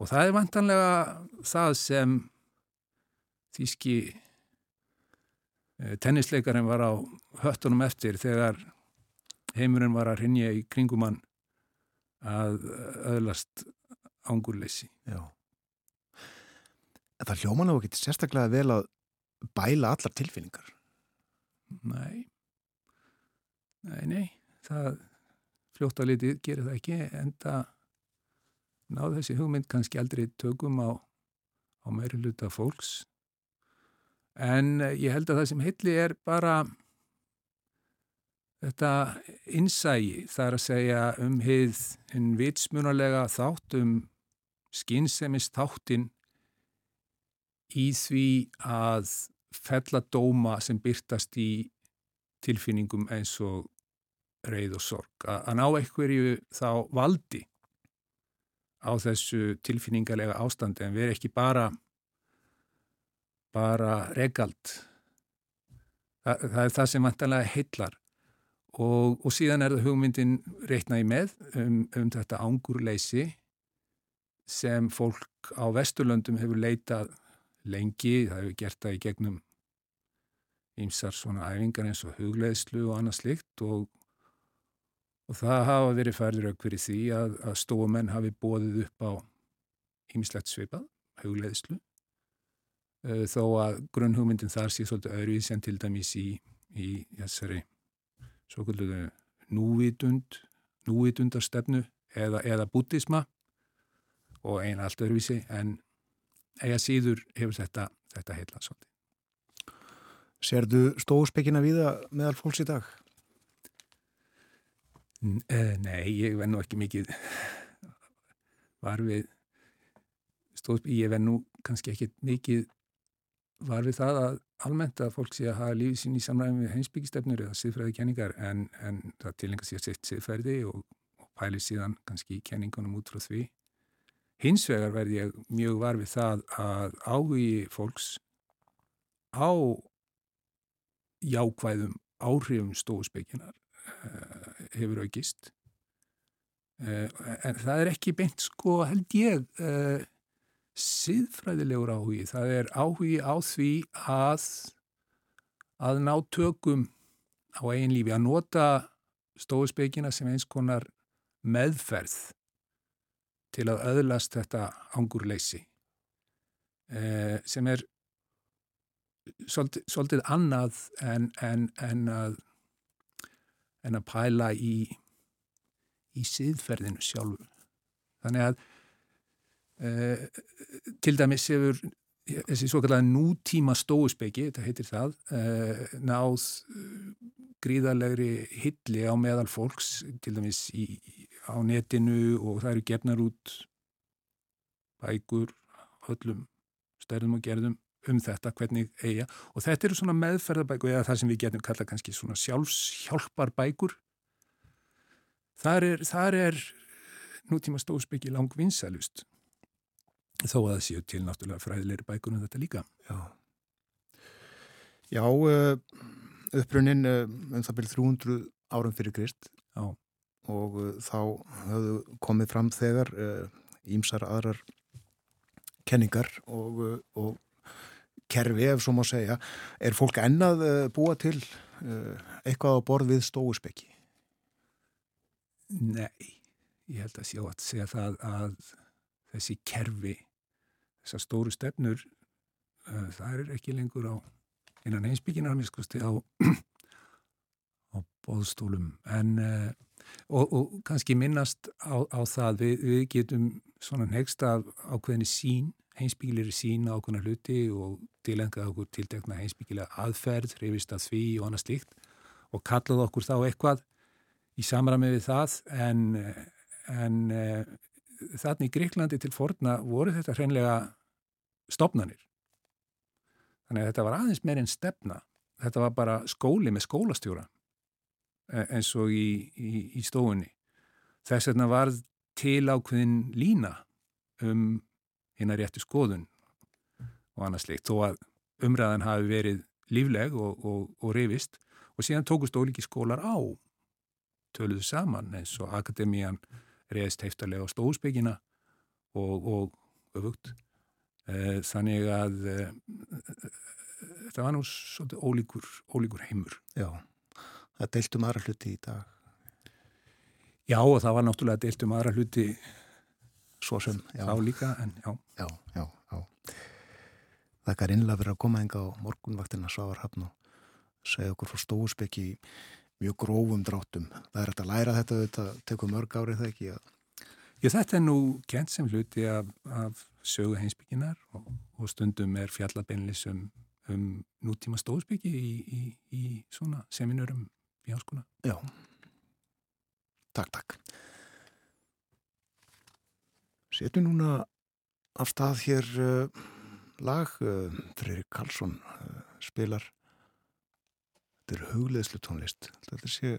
og það er vantanlega það sem þýski tennisleikarinn var á höttunum eftir þegar heimurinn var að rinja í kringumann að öðlast ángurleysi. Já. Það hljóman á ekki sérstaklega vel að bæla allar tilfinningar? Nei. Nei, nei það fljótt að litið gerir það ekki en það náðu þessi hugmynd kannski aldrei tökum á, á meiri luta fólks en ég held að það sem hilli er bara þetta innsægi þar að segja um hið hinn vitsmunalega þátt um skinsemist þáttin í því að felladóma sem byrtast í tilfinningum eins og reyð og sorg, að ná einhverju þá valdi á þessu tilfinningarlega ástandi. En erum ekki bara bara regald. Það, það er það sem vantanlega heillar. Og, og síðan er það hugmyndin reitnaði með um, um þetta ángurleysi sem fólk á Vesturlöndum hefur leitað lengi, það hefur gert það í gegnum ímsar svona æfingar eins og hugleðslu og annað slikt og Og það hafa verið færður aukverið því að, að stóamenn hafi bóðið upp á ýmislegt sveipað, hugleðslu, þó að grunnhugmyndin þar sé svolítið öðruvíð sem til dæmis í, í þessari svo kvölduðu núvitund, núvitundarstefnu eða, eða bútisma og eina allt öðruvísi en eiga síður hefur þetta, þetta heila svolítið. Serðu stóðspekina viða meðal fólks í dag? Eh, nei, ég venn nú ekki mikið var við stóð, ég venn nú kannski ekki mikið var við það að almennt að fólk sé að hafa lífið sín í samræðum við heimsbyggistefnur eða siðfræði kenningar en, en það tilengar sér sitt siðfræði og, og pæli síðan kannski í kenningunum út frá því Hins vegar verð ég mjög var við það að áhugi fólks á jákvæðum áhrifum stóðspekinar uh, hefur aukist. Uh, en það er ekki beint sko held ég uh, siðfræðilegur áhugi. Það er áhugi á því að, að ná tökum á eigin lífi, að nota stóðspekina sem eins konar meðferð til að öðlast þetta angurleysi eh, sem er svolítið, svolítið annað en, en, en, að, en að pæla í, í siðferðinu sjálfu. Þannig að eh, til dæmis hefur þessi svo kallega nútíma stóuspeki, þetta heitir það, eh, náð gríðarlegri hilli á meðal fólks, til dæmis í, á netinu og það eru gefnar út bækur, höllum, stærðum og gerðum um þetta, hvernig eiga. Og þetta eru svona meðferðarbækur eða það sem við getum kalla kannski svona sjálfshjálpar bækur þar er, þar er nútíma stóðsbyggi lang vinsælust þó að það séu til náttúrulega fræðilegri bækur um þetta líka Já, Já uh, upprunnin uh, um það byrjum 300 árum fyrir Krist Já. og uh, þá höfðu komið fram þegar ímsar aðrar kenningar og, og kerfi, ef svo má segja, er fólk ennað búa til eitthvað á borð við stóuspekki? Nei, ég held að sjá að segja það að þessi kerfi, þessar stóru stefnur, það er ekki lengur á innan einsbygginar miskusti á, á bóðstólum en og, og kannski minnast á, á það við, við getum svona nexst af ákveðinni sín einsbyggilegri sín á ákveðina hluti og tilengað okkur tiltekna einsbyggilega aðferð, reyfist að því og annað slíkt og kallaði okkur þá eitthvað í samræmi við það. En, en þannig í Greiklandi til forna voru þetta hreinlega stopnarnir Þannig að þetta var aðeins meir en stefna. Þetta var bara skóli með skólastjóra e, eins og í, í, í stofunni. Þess vegna var til ákveðin lína um hérna réttu skoðun og annars leikt. Þó að umræðan hafi verið lífleg og, og, og reyfist og síðan tókust ólíki skólar á töluðu saman eins og akademían reyðist heiftarlega á stóðsbyggina og, og öfugt. Eh, þannig að eh, það var nú svolítið ólíkur, ólíkur heimur. Já, það deiltum aðra hluti í dag. Já og það var náttúrulega deiltum aðra hluti svo sem, já. Þá líka, en já. Já, já, já. Það er innlega verið að koma enga á morgunvaktina Svavarhafn og segja okkur frá stóðspekki mjög grófum dráttum. Það er hægt að læra þetta, þetta tekur mörg árið það ekki Já, þetta er nú kent sem hluti af, af sögu heimsbygginar og, og stundum er fjallabeinlis um, um nútíma stóðsbyggi í, í, í svona seminurum í háskóla. Já, takk, takk. Setjum núna af stað hér uh, lag, uh, Freyri Karlsson uh, spilar, þetta er hugleðslu tónlist, þetta sé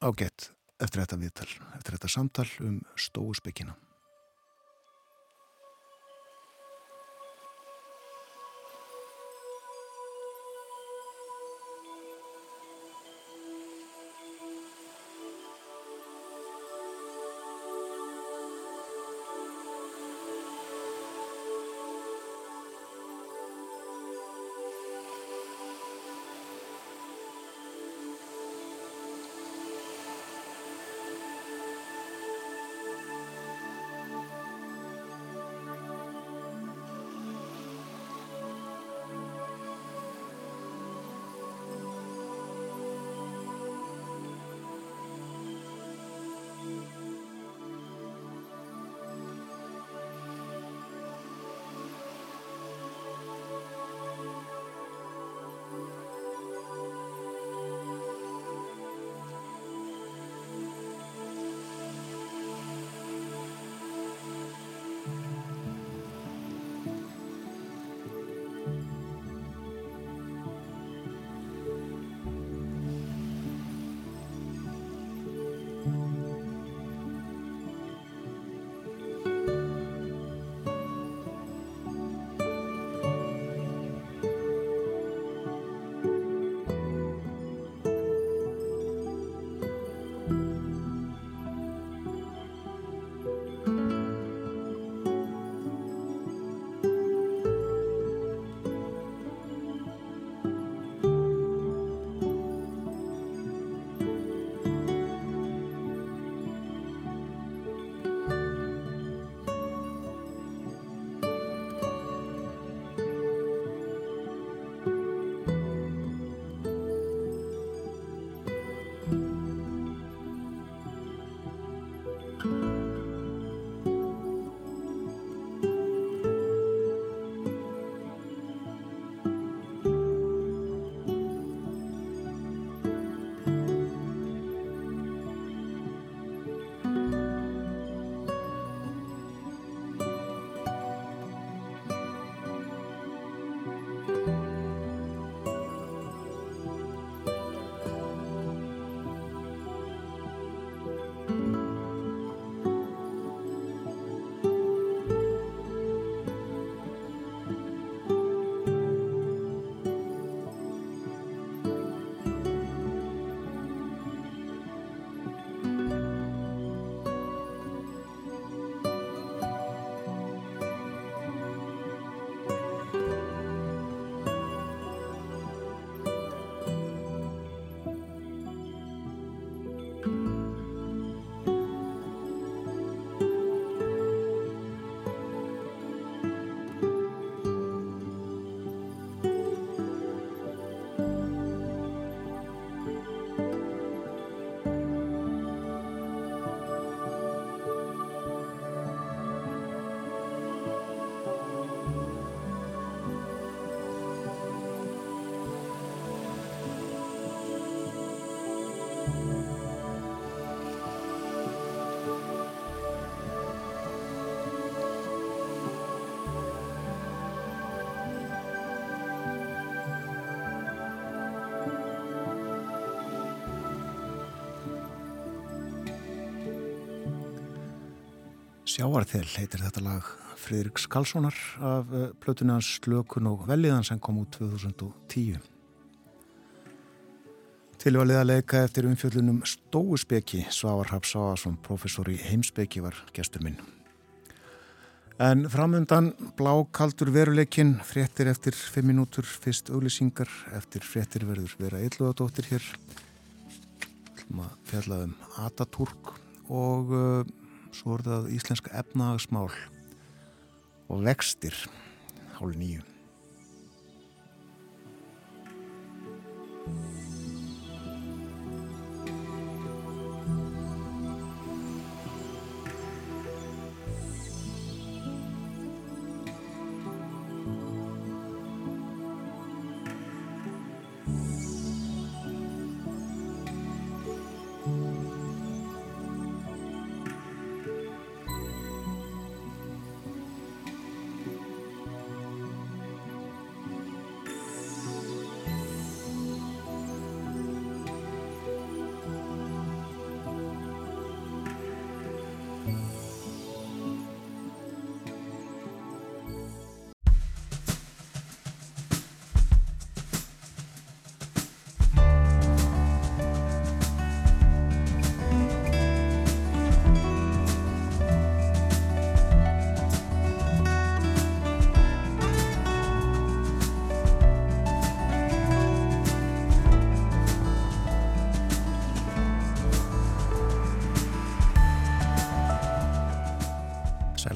ágætt eftir þetta viðtal, eftir þetta samtal um stóuspekina. Sjáarþel heitir þetta lag Fridrik Skalssonar af uh, plötunni hans Slökun og Velliðan sem kom út 2010. Tilvalið að leika eftir umfjöldunum Stóuspeki Svavar Hapsáðarsson, professor í heimspeki var gestur minn. En framundan blákaldur veruleikin, fréttir eftir 5 minútur, fyrst auglýsingar, eftir fréttir verður vera illuðadóttir hér. Fjallaðum Atatúrk og uh, svo er það íslenska efnahagsmál og vextir hálf nýju.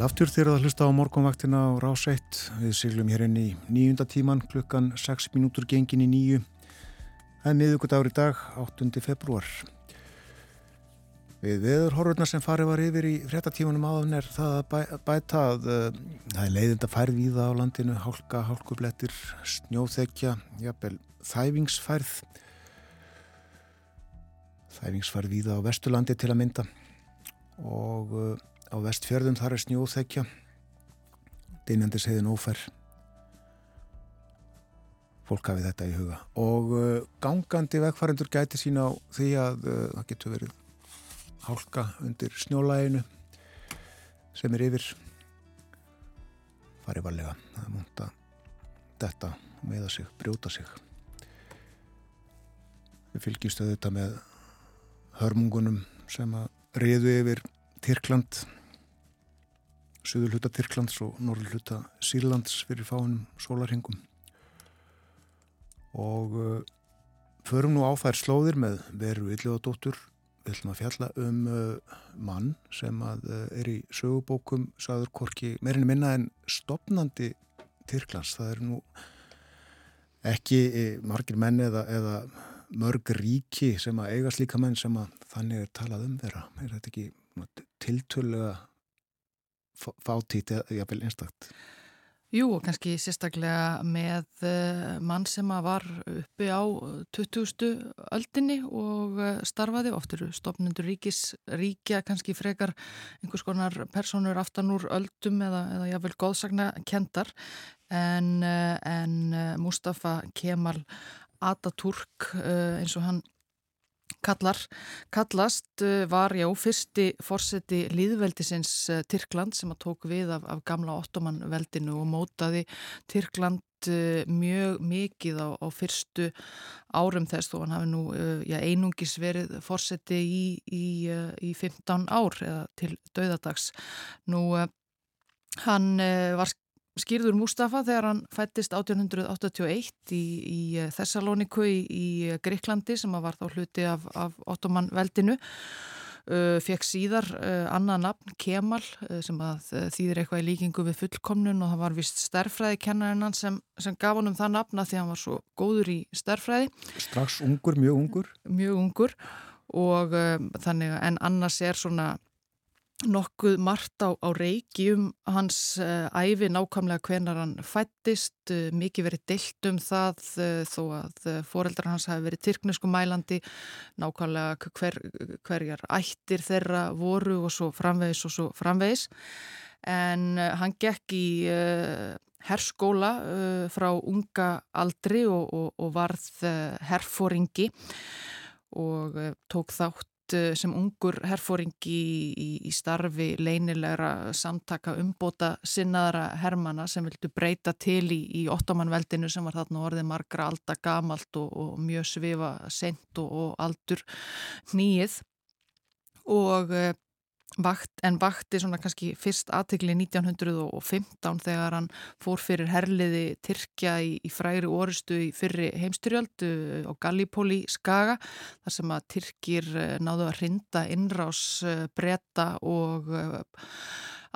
Aftur þegar það hlusta á morgunvaktina á rás 1. Við siglum hér inn í nýjunda tíman klukkan 6 minútur gengin í nýju. Það er miðugudagur í dag, 8. februar. Við veðurhorfurnar sem farið var yfir í fréttatímanum áðan er það að bæta að uh, það er leiðind að færð víða á landinu, hálka, hálkublettir, snjóþekja, jafnvel þæfingsfærð. Þæfingsfærð víða á Vesturlandi til að mynda og uh, á vestfjörðum þar er snjóþekja. Deinandi segðin ófer fólk hafið þetta í huga. Og uh, gangandi vegfærandur gæti sína á því að uh, það getur verið hálka undir snjólæginu sem er yfir farið varlega. Það múnta þetta meða sig, brjóta sig. Við fylgjumstu þetta með hörmungunum sem að riðu yfir Tyrkland söður hluta Tyrklands og norður hluta Sýrlands fyrir fáinum sólarhengum og uh, förum nú á þær slóðir með veru Ylluðadóttur við ætlum að fjalla um uh, mann sem að uh, er í sögubókum saður korki meirinu minna en stopnandi Tyrklands. Það er nú ekki margir menn eða, eða mörg ríki sem að eiga slíka menn sem að þannig er talað um þeirra er þetta ekki tiltölulega fátít eða jafnvel einstakt? Jú, kannski sérstaklega með uh, mann sem var uppi á 20. öldinni og uh, starfaði, oft eru stopnundur ríkis, ríkja kannski frekar einhvers konar personur aftan úr öldum eða, eða jáfnvel góðsagna kendar en, uh, en Mustafa Kemal Ataturk eins og hann kallar, kallast uh, var já fyrsti fórseti líðveldisins uh, Tyrkland sem að tók við af, af gamla ottomanveldinu og mótaði Tyrkland uh, mjög mikið á, á fyrstu árum þess þó hann hafi nú já, einungis verið fórseti í, í, í 15 ár eða til döðadags. Nú hann var skýrður Mustafa þegar hann fættist 1881 í, í eh, Thessaloniku í, í Greiklandi sem var þá hluti af, af Ottoman-veldinu. Uh, fekk síðar uh, annað nafn Kemal uh, sem að þýðir eitthvað í líkingu við fullkomnun og það var vist stærfræði kennarinnan sem, sem gaf honum það nafna því hann var svo góður í stærfræði. Strax ungur, mjög ungur. Mjög ungur og þannig að en annars er svona nokkuð margt á, á reiki um hans uh, æfi nákvæmlega hvenar hann fættist, uh, mikið verið deilt um það uh, þó að foreldrar hans hafi verið tyrknesku mælandi, nákvæmlega hver, hverjar ættir þeirra voru og svo framvegis og svo framvegis. En hann gekk í herskóla frá unga aldri og, og, og varð herfóringi og tók þátt sem ungur herfóringi í, í starfi leynilegra samtaka umbóta sinnaðara hermana sem vildu breyta til í, í ottomanveldinu sem var þarna orðið margra alda gamalt og, og mjög svifa sent og, og aldur nýið og uh, Vakt, en vakti svona kannski fyrst aðtegli 1915 þegar hann fór fyrir herliði Tyrkja í, í fræri orustu í fyrri heimstyrjöldu á Gallipoli skaga þar sem að Tyrkir eh, náðu að rinda innrás eh, bretta og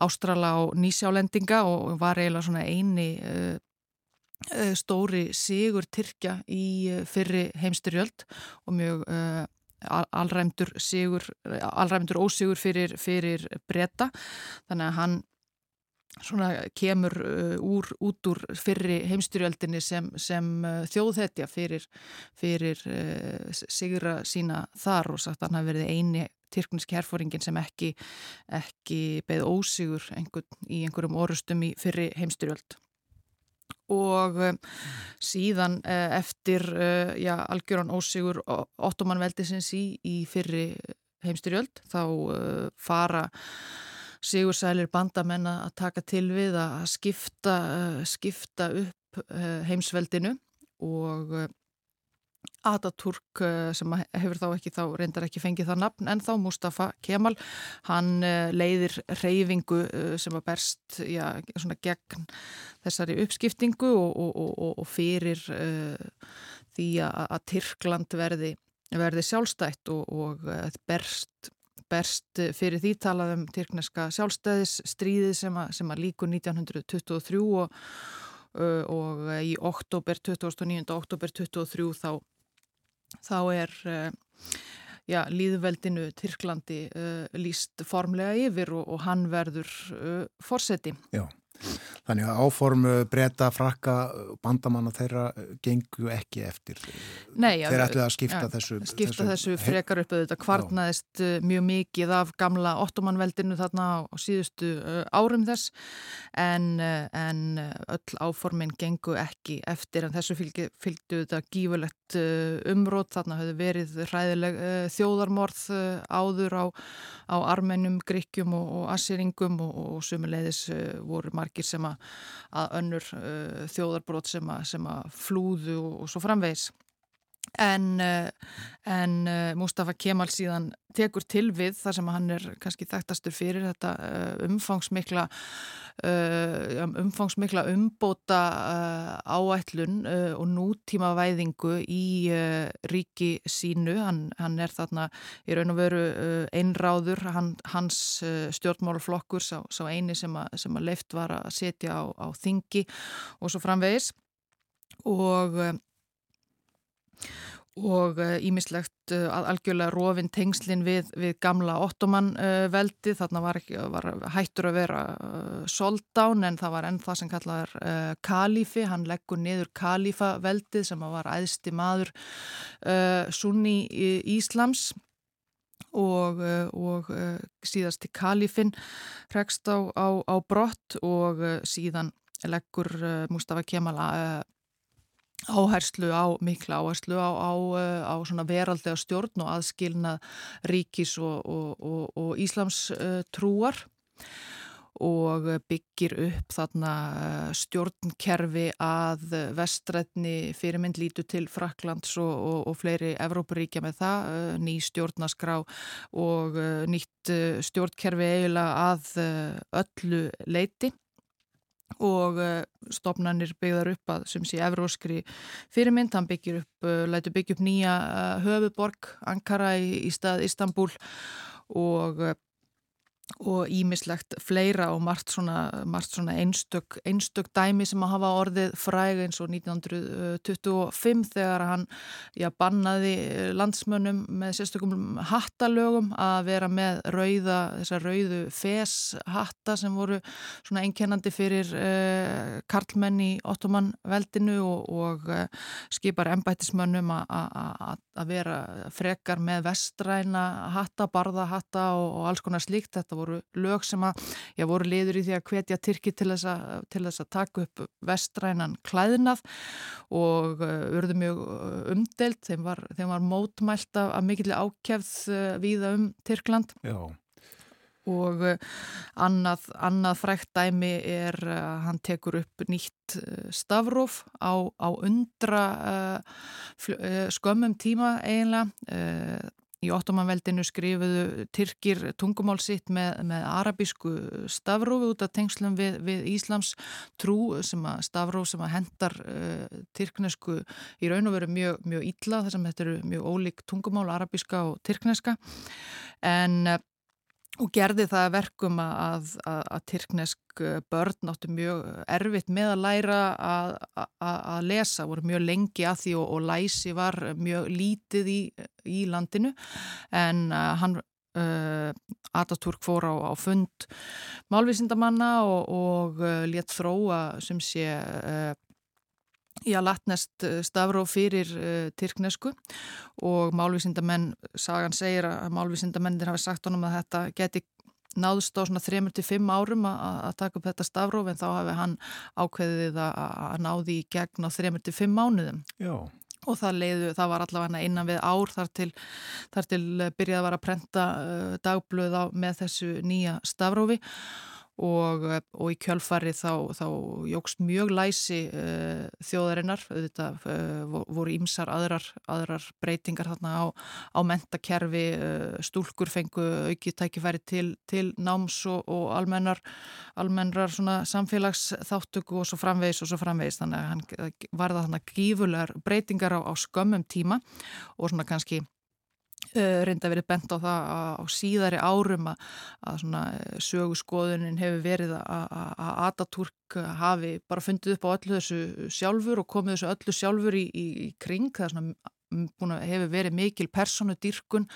ástrala á nýsjálendinga og var eiginlega svona eini stóri sigur Tyrkja í fyrri heimstyrjöld og mjög alræmdur sigur, alræmdur ósigur fyrir, fyrir breyta þannig að hann svona kemur uh, úr, út úr fyrri heimstyrjöldinni sem, sem uh, þjóðhetja fyrir, fyrir uh, sigra sína þar og sagt að hann hafi verið eini tyrkniski herfóringin sem ekki, ekki beð ósigur einhvern, í einhverjum orustum í fyrri heimstyrjöld og um, síðan uh, eftir uh, já, algjöran ósigur ottomanveldisins í, í fyrri heimstyrjöld þá fara sigursælir bandamenn að taka til við að skipta, skipta upp heimsveldinu og Ataturk eh, sem hefur þá ekki þá reyndar ekki fengið það nafn en þá Mustafa Kemal hann eh, leiðir reyfingu eh, sem að berst já, gegn þessari uppskiptingu og, og, og, og fyrir uh, því að, Tyrkland verði, verði sjálfstætt og berst, berst fyrir því talaðum tyrkneska sjálfstæðisstríði sem að, sem að líku 1923 og í oktober 29. oktober 23 þá þá er uh, já, líðveldinu Tyrklandi uh, líst formlega yfir og, og hann verður uh, forseti. Já. Þannig að áformu breyta, frakka, bandamanna þeirra gengu ekki eftir. Nei, Þeir ætlaði að skipta ja, þessu. Skipta þessu, þessu frekar upp auðvitað. Kvarnaðist uh, mjög mikið af gamla ottomanveldinu þarna á síðustu árum þess en, en öll áformin gengu ekki eftir en þessu fylgdu þetta gífulegt umrót. Þarna höfðu verið hræðileg þjóðarmorð áður á, á armennum, gríkjum og, og assiringum og, og sumulegðis voru margir margir sem að, önnur uh, þjóðarbrót sem að, sem að flúðu og, og svo framvegs. En, uh, en uh, Mustafa Kemal síðan tekur til við þar sem hann er kannski þekktastur fyrir þetta uh, umfangsmikla umfangsmikla umbóta áætlun og nútíma væðingu í ríki sínu. Hann, hann er þarna í raun og veru einráður, hann, hans stjórnmálaflokkur sá, sá eini sem að, sem að leift var að setja á, á þingi og svo framvegis og og ímislegt uh, uh, algjörlega rofin tengslinn við, við gamla ottoman uh, veldi, þarna var, ekki, var hættur að vera uh, soldán en það var enn það sem kallaður uh, kalifi, hann leggur niður kalifa veldið sem var æðsti maður uh, sunni Íslams. Og, og síðast til kalifin hregst á, á, á brott og síðan leggur Mustafa Kemal að áherslu á, mikla áherslu á, á, eh, á svona veraldega stjórn og aðskilnað ríkis og, og, og Íslams uh, trúar og byggir upp þarna eh, stjórnkerfi að vestrætni fyrirmynd lítu til Fraklands og, og fleiri Evrópuríkja með það, ný stjórnaskrá og nýtt stjórnkerfi eiginlega að öllu leiti og uh, stopnarnir byggðar upp að sem sé evróskri fyrirmynd, hann byggir upp, uh, lætu byggja upp nýja uh, höfuborg Ankara í, í stað Istanbul og og ímislegt fleira og margt svona, margt svona einstök, einstök dæmi sem að hafa orðið fræg eins og 1925 þegar hann já, bannaði landsmönnum með sérstökum hattalögum að vera með rauða, þessar rauðu feshatta sem voru svona einkennandi fyrir eh, karlmenn í ottoman veldinu og, og eh, skipar embættismönnum að að vera frekar með vestræna hatta, barðahatta og, og alls konar slíkt. Þetta voru lög sem að, já, voru liður í því að hvetja Tyrki til þess að, til þess að taka upp vestrænan klæðinað og urðu mjög umdelt. Þeim var, þeim var mótmælt af, mikill ákjæfð viða um Tyrkland. Já og eh, annað, annað frækt dæmi er að uh, hann tekur upp nýtt uh, stafróf á, á undra uh, skömmum tíma eiginlega. Í ottomanveldinu skrifuðu Tyrkir tungumál sitt með, með arabísku stafrófi út af tengslum við, við Íslams trú sem að stafróf sem að hendar tyrknesku í raun og veru mjög, mjög illa þar sem þetta eru mjög ólík tungumál, arabíska og tyrkneska en og gerði það verkum að, að, að tyrknesk börn áttu mjög erfitt með að læra að, að lesa, voru mjög lengi að því og, og læsi var mjög lítið í, í landinu. En uh, hann uh, Ataturk fór á, á fund málvísindamanna og, og uh, létt þróa sem sé Já, latnest eh, stafróf fyrir uh, tyrknesku og málvísindamenn, sagan segir að málvísindamennir hafi sagt honum að þetta geti náðust á svona 3-5 árum að taka upp þetta stafróf en þá hafi hann ákveðið að náði í gegn á 3-5 mánuðum. Já. Og það leiðu, það var allavega innan við ár þar til, þar til byrjaði að vara að prenta uh, dagblöð á með þessu nýja stafrófi og, og í kjölfari þá, þá jógst mjög læsi uh, þjóðarinnar, þetta uh, eh, voru ímsar aðrar, aðrar breytingar þarna á, á mentakerfi, uh, stúlkur fengu aukið tækifæri til, til náms og, og almennar, almennar samfélagsþáttöku og svo framvegis og svo framvegis, þannig að hann var það þannig gífulegar breytingar á, á skömmum tíma og svona kannski reynda verið bent á það á síðari árum að, eh, sögurskoðunin hefur verið að Atatürk hafi bara fundið upp á öllu þessu sjálfur og komið þessu öllu sjálfur í, í, í kring það er svona hefur verið mikil personu dyrkun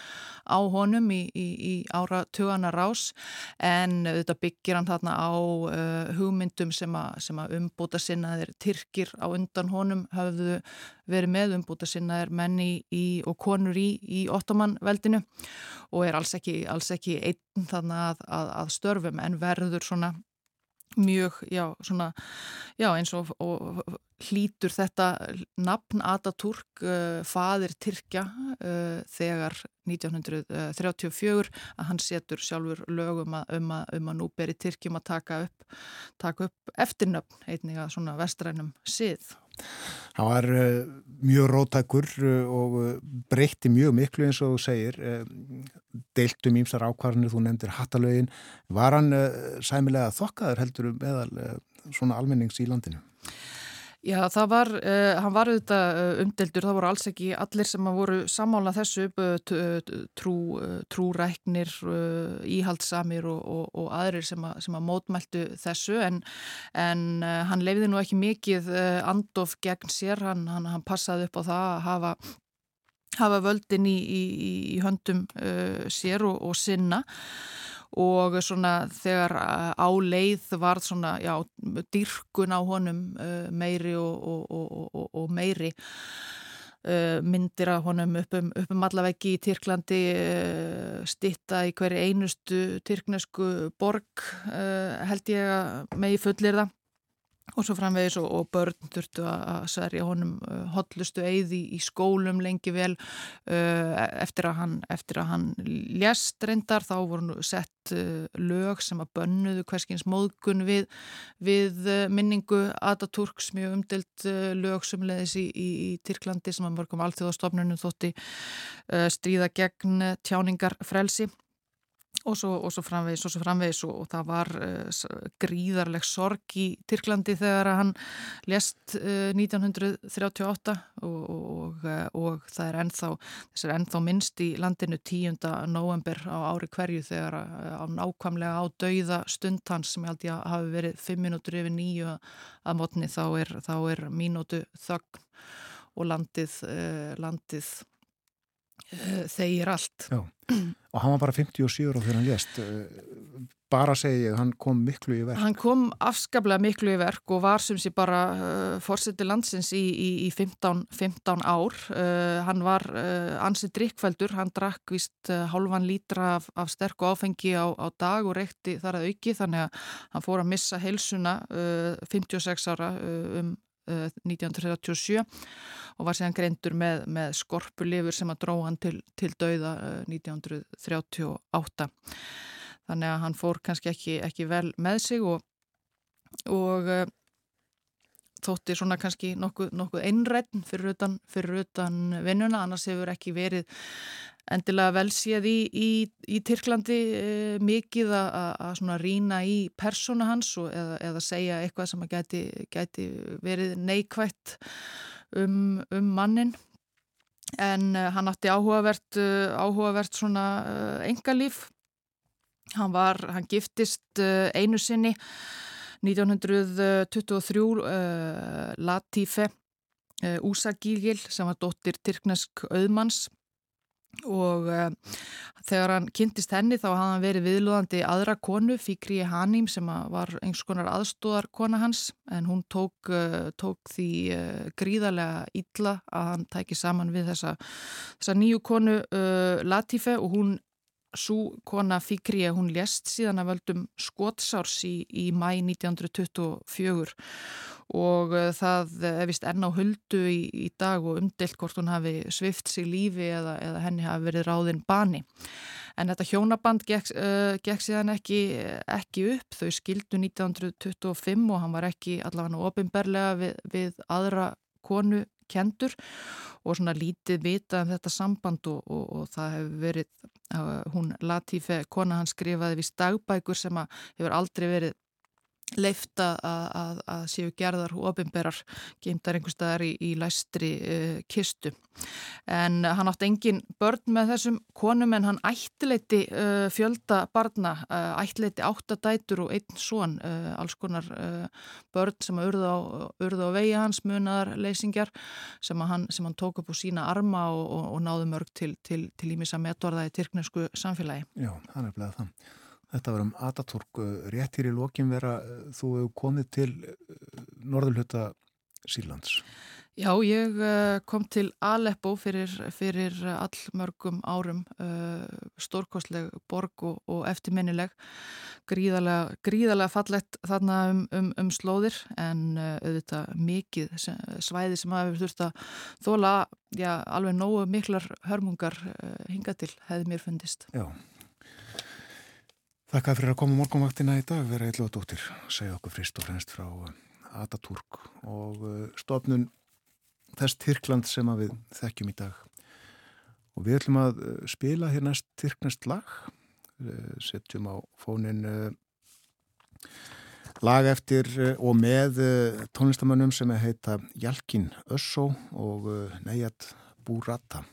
á honum í, í, í ára tugana rás. En þetta byggir hann þarna á uh, hugmyndum sem að, umbúta sinnaðir Tyrkir á undan honum hafðu verið með. Umbúta sinnaðir menni í, og konur í Ottoman-veldinu og er alls ekki, alls ekki einn þarna að, að, að störfum en verður svona mjög, já, svona, já, eins og, og hlítur þetta nafn Ataturk, uh, fadir Tyrkja uh, þegar 1934 að hann setur sjálfur lögum um, að, um að nú beri Tyrkjum að taka upp, taka upp eftirnöfn, einnig að svona vestrænum sið. Það var uh, mjög rótækur uh, og uh, breytti mjög miklu eins og þú segir, deiltum ímsar ákvarðinu, þú nefndir hattalögin, var hann sæmilega þokkaður heldur um meðal svona almennings í landinu? Já, það var, uh, hann var auðvitað uh, umdeldur, það voru alls ekki allir sem voru sammála þessu uh, trú, trúræknir, íhaldsamir og, og, og aðrir sem að, sem að mótmæltu þessu. En, en hann leiði nú ekki mikið andof gegn sér, hann, hann, hann passaði upp á það að hafa, hafa völdin í, í, í höndum sér og, og sinna og svona þegar á leið var svona, já, dyrkun á honum uh, meiri og, og, og, og meiri uh, myndir að honum upp um, um allaveggi í Tyrklandi stitta í hverju einustu tyrknesku borg held ég að megi fullir það og svo framvegis og, og börn þurftu að sverja honum uh, hotlustu eigði í skólum lengi vel. Uh, eftir að hann, eftir að hann lést reyndar þá voru sett uh, lög sem að bönnuðu hverskins móðgun við, við minningu Ataturks mjög umdilt lög sem leðis í, í, í Tyrklandi sem að mörgum alþjóðastofnunum þótti stríða gegn tjáningar frelsi og svo, og svo framvegis og svo framvegis og, og það var uh, gríðarleg sorg í Tyrklandi þegar hann lest uh, 1938 og, uh, og það er ennþá er ennþá minnst í landinu 10. november á ári hverju þegar uh, á nákvæmlega á dauða stundhans sem ég held ég að hafi verið 5 minútur yfir nýju að mótni þá er, er mínútu þögn og landið, landið uh, þeir allt Já og hann var bara 57 ára þegar hann lést bara segja ég, hann kom miklu í verk. Hann kom afskaplega miklu í verk og var sem sé bara uh, fórseti landsins í, í, í 15, 15 ár. Uh, hann var uh, ansið drikkfældur, hann drakk vist halvan lítra af, af sterk og áfengi á, á dag og reykti þar að auki þannig að hann fór að missa heilsuna 56 ára um 1937 og var séðan greindur með, með skorpulifur sem að dró hann til, til dauða 1938 þannig að hann fór kannski ekki, ekki vel með sig og, og uh, þótti svona kannski nokkuð, nokkuð einrætt fyrir utan, utan vinnuna, annars hefur ekki verið endilega velsið í, í, í Tyrklandi uh, mikið að rína í persóna hans og, eða, eða segja eitthvað sem geti, geti verið neikvægt um, um mannin en uh, hann átti áhugavert, áhugavert svona engalíf Hann, var, hann giftist uh, einu sinni 1923 uh, Latife uh, Úsagígil sem var dóttir Tyrknesk auðmanns. Og uh, þegar hann kynntist henni þá hafði hann verið viðlúðandi aðra konu, Fikri Hanim sem var einhvers konar aðstóðar kona hans. En hún tók, uh, tók því uh, gríðarlega illa að hann tæki saman við þessa, þessa nýju konu Latife og hún Sú kona Fikri hún lést síðan að völdum skotsárs í, í mæ 1924 og uh, það er vist enn á huldu í, í dag og umdelt hvort hún hafi svift sig lífi eða, eða henni hafi verið ráðinn bani. En þetta hjónaband gekk, uh, gekk síðan ekki, ekki upp, þau skildu 1925 og hann var ekki allavega ofinberlega við, við aðra konu kendur og svona lítið vita um þetta samband og, og, og það hefur verið, hún Latife, kona hann skrifaði við stagbækur sem hefur aldrei verið leifta að, að, að séu gerðar og ofinberar geimtar einhver staðar í, í læstri uh, kistu. En hann átti engin börn með þessum konum en hann ættileiti uh, fjölda barna, uh, ættileiti áttadætur og einn uh, alls konar börn sem urðu á, urðu á vegi hans, munaðar leysingjar sem hann, sem hann tók upp úr sína arma og, og, og náðu mörg til, ímissa metorða í tyrknesku samfélagi. Já, hann er bleið það. Þetta var um Ataturk, rétt hér í lokin vera, þú hefur komið til eh, norðurluta Sílands. Já, ég kom til Aleppo fyrir, fyrir allmörgum árum, uh, stórkostleg borg og, og eftirminnileg, gríðarlega, gríðarlega fallett þarna um, um, um slóðir en uh, auðvitað mikið svæði sem hafi þurft að þóla, já, alveg nógu miklar hörmungar uh, hinga til, hefði mér fundist. Já. Þakka fyrir að koma morgunvaktina í dag, vera eitthvað dóttir, segja okkur frist og fremst frá uh, Atatúrk og uh, stofnun þess Tyrkland sem við þekkjum í dag. Og við ætlum að uh, spila hér næst Tyrknest lag, setjum á fónin lag eftir og með tónlistamönnum sem heita Jalkin Össó og Neyjat Búrata.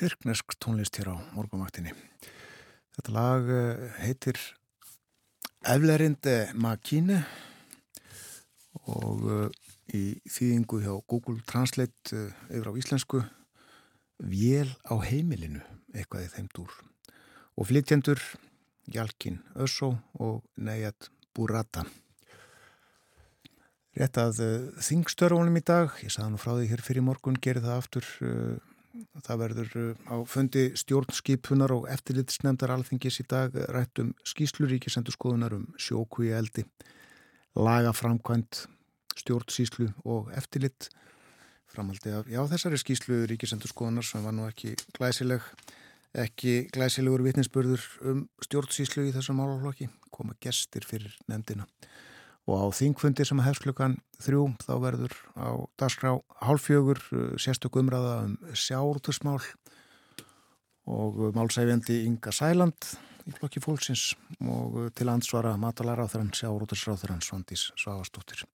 Tyrknesk tónlist hér á morgunvaktinni. Þetta lag eh, heitir Eflerinde Makine og eh, í þýðingu hjá Google Translate eh, yfir á íslensku Vél á heimilinu, eitthvað í þeim dúr. Og flytjendur Jalkin Össó og Neyjat Burata. Rétt að þingstörfunum í dag, ég sagði nú frá því hér fyrir morgun, gerir það aftur Það verður uh, á fundi stjórnskipunar og eftirlitsnefndar alþingis í dag rættum skýsluríkisendur skoðunar um sjóku í eldi, lagaframkvæmt, stjórnsýslu og eftirlitt. Framaldi af, já þessari skýslu ríkisendur skoðunar sem var nú ekki glæsileg, ekki glæsilegur vitninsbörður um stjórnsýslu í þessum málaflokki, koma gestir fyrir nefndina og á þingfundi sem hefst klukkan þrjú þá verður á dagskrá hálfjögur uh, sérstök umræða um sjártusmál og málsæfjandi Inga Sæland í flokki fólksins og uh, til ansvara þeirran sjárútursráþurann Svandís Svavastóttir.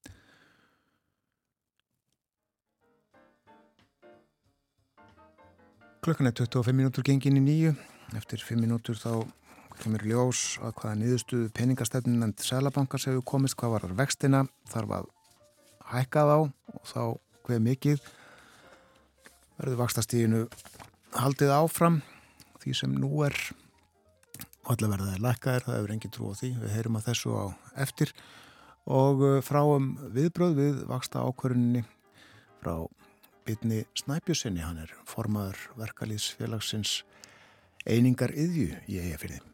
Klukkan er 25 minútur gengin í nýju. Eftir 5 minútur þá kemur ljós að hvaða niðurstuðu peningastefnin en Sælabankars hefur komist hvað varar vextina þarf að hækka þá og þá hver mikið. Verður vakstastíðinu haldið áfram því sem nú er. Allar verðaði lækkaðir, það hefur engin trú á því. Við heyrum að þessu á eftir. Og uh, fráum viðbröð við vaksta ákvörunni frá bytni Snæbjörnssoni, hann er formaður verkalýðsfélagsins einingar yðju í eigafyrði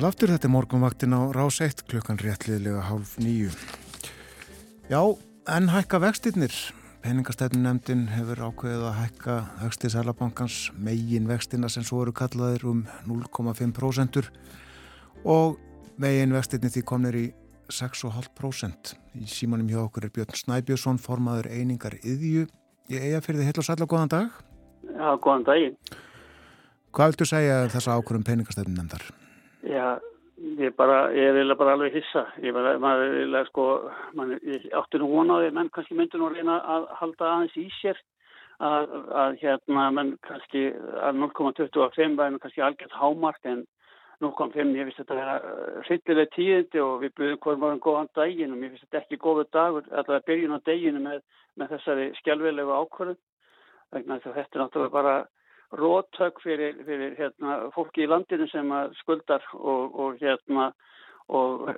Sæl aftur, þetta er morgunvaktin á rás 1 klukkan réttliðlega hálf nýju. Já, en hækka vextinnir. Peningastefnin nefndin hefur ákveðið að hækka högstið Sælabankans megin vextina sem svo eru kallaðir um 0,5% og megin vextinni því komnir í 6,5%. Í símanum hjá okkur er Björn Snæbjörnsson, formaður einingar yðju. Ég eiga fyrir þið heil og sæl og góðan dag. Já, góðan daginn. Hvað viltu segja um þessa ákveðum peningastefnin nefndar? Já, ég bara, ég vil bara alveg hissa. Ég var, maður sko, man, ég átti nú vonaði, menn kannski myndur nú reyna að halda aðeins í sér að, að hérna, menn kannski að 0,25 væri kannski algjört hámark en 0,5, ég finnst þetta að vera hryllileg tíðindi og við buðum hverjum varum góðan daginn og mér finnst þetta ekki góðu dagur, alltaf byrjun á daginu með, með þessari skjálfilegu ákvörðum. Þetta er náttúrulega bara rótök fyrir, fyrir hérna, fólki í landinu sem skuldar og, og hérna og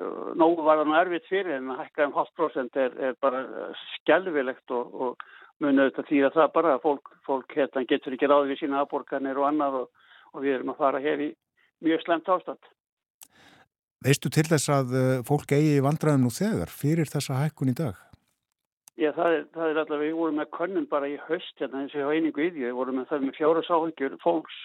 nógu var það nú erfitt fyrir en að hækka um halvt prosent er, er bara skjálfilegt og, og muni auðvitað því að það bara fólk, fólk hérna, getur ekki ráði við sína aðborgarnir og annað og, og við erum að fara hér í mjög slemt ástand. Veistu til þess að eh, fólk eigi vandraðum nú þegar fyrir þessa hækkun í dag? Já, það er, það er alltaf, við vorum með könnum bara í höst hérna eins og hjá einingu yðju, við vorum með það með fjóra sáhengjur fólks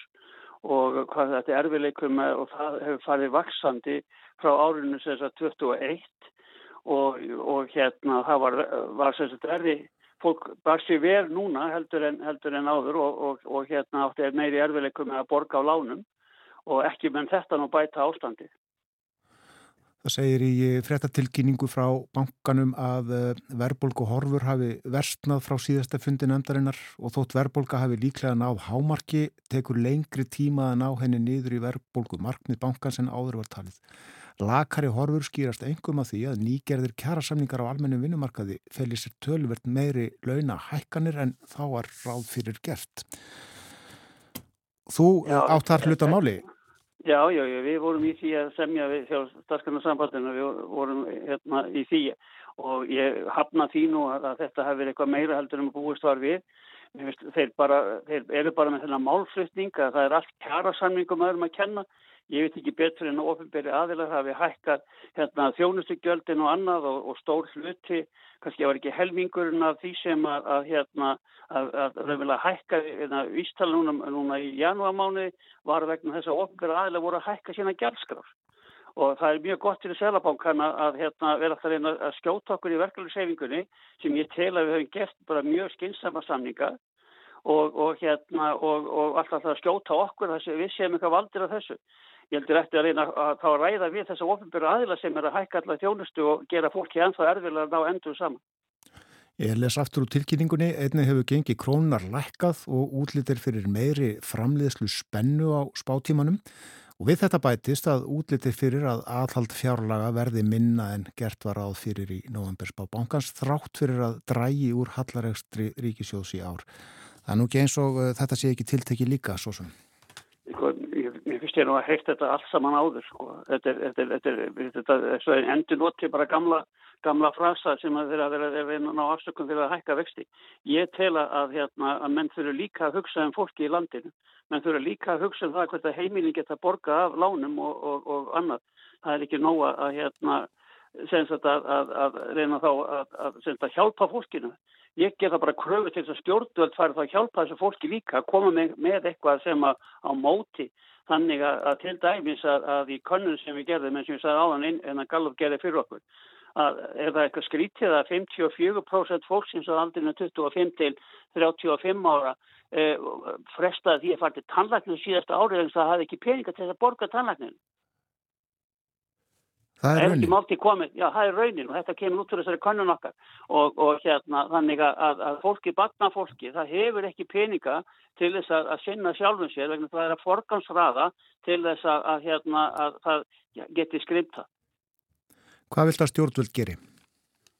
og hvað þetta er erfileikum og það hefur farið vaksandi frá árinu þess að 21 og, og hérna það var, var þess að erfi, fólk bar sér verð núna heldur en, heldur en áður og, og, og hérna átti meiri erfileikum að borga á lánum og ekki menn þetta nú bæta ástandi. Það segir í frettatilkynningu frá bankanum að eh, verðbólku horfur hafi verstnað frá síðasta fundi nefndarinnar og þótt verðbólka hafi líklega náð hámarki tekur lengri tíma að ná henni niður í verðbólku markmið bankans en áður var talið. Lakari horfur skýrast engum að því að nýgerðir kjærasamningar á almennum vinnumarkaði felir sér tölvert meiri launa hækkanir en þá var ráð fyrir gert. Þú áttar hluta máli? Já, já, já, við vorum í því að semja við þjóðstarkarnarsambandinu, við vorum hérna í því og ég hafna því nú að þetta hefur verið eitthvað meira heldur en um búist var við. Þeir, bara, þeir eru bara með þennan málflutning að það er allt kjara samningum öðrum að kenna. Ég veit ekki betur en ofinberi aðilar hafi hækkað hérna, þjónustugjöldin og annað og, og stór hluti, kannski var ekki helmingurinn af því sem að, að hérna, að, að raunverulega hækka hérna, vístala núna, núna í janúarmáni var vegna þess að ofnbæra aðila voru að hækka sína gjaldskráð og það er mjög gott fyrir Selabankan að hérna, vera alltaf reyna að skjóta okkur í verkefliðseyfingunni sem ég tel að við höfum gert bara mjög skynsama samninga og, og, hérna, og, og alltaf að skjóta okkur þess að við séum eitthvað valdir af þessu. Ég heldur eftir að reyna að þá ræða við þessa ofnbæra aðila sem er að hækka allar þjónustu og gera fólki ennþá erfilega að ná endur saman. Ég les aftur úr tilkynningunni, einnig hefur gengið krónar lækkað og útlýttir fyrir meiri framleiðslu spennu á spátímanum og við þetta bætist að útlýttir fyrir að aðhald fjárlaga verði minna en gert var áð fyrir í novemberspá bankans þrátt fyrir að drægi úr hallaregstri ríkisjóðs í ár. Það er nú ekki eins og uh, þetta sé ekki tiltekki líka svo sem. Ég nú að heilt þetta allt saman áður sko. Þetta er, þetta er, þetta er, þetta er, endur noti bara gamla gamla frasa sem að að vera að ná afsökun fyrir að hækka vexti. Ég tel að, hérna, að menn þurfu líka að hugsa um fólki í landinu. Menn þurfu líka að hugsa um það hvort að heimilin geta borga af lánum og, og, og annað. Það er ekki nóga að, hérna, að, að reyna þá að hjálpa fólkinu. Ég ger það bara kröfu til þess að stjórnvöld fari þá að hjálpa þessu fólki líka að koma með, með eitthvað sem að á móti þannig að til dæmis að í könnun sem við gerðum eins og ég sagði áðan en að Gallup gerði fyrir okkur að er það eitthvað skrítið að 54% fólksins á aldrinu 25 til 35 ára e, frestaði því að fara til tannlæknum síðasta árið en það hafði ekki peninga til að borga tannlæknum. Það er raunin. Já, það er raunin og þetta kemur út úr þessari kannun okkar og, og hérna þannig að, að fólki, batna fólki, það hefur ekki peninga til þess að, að sinna sjálfum sér vegna það er að forgansraða til þess að, að hérna, það geti skrifta. Hvað vilt að stjórnvöld geri?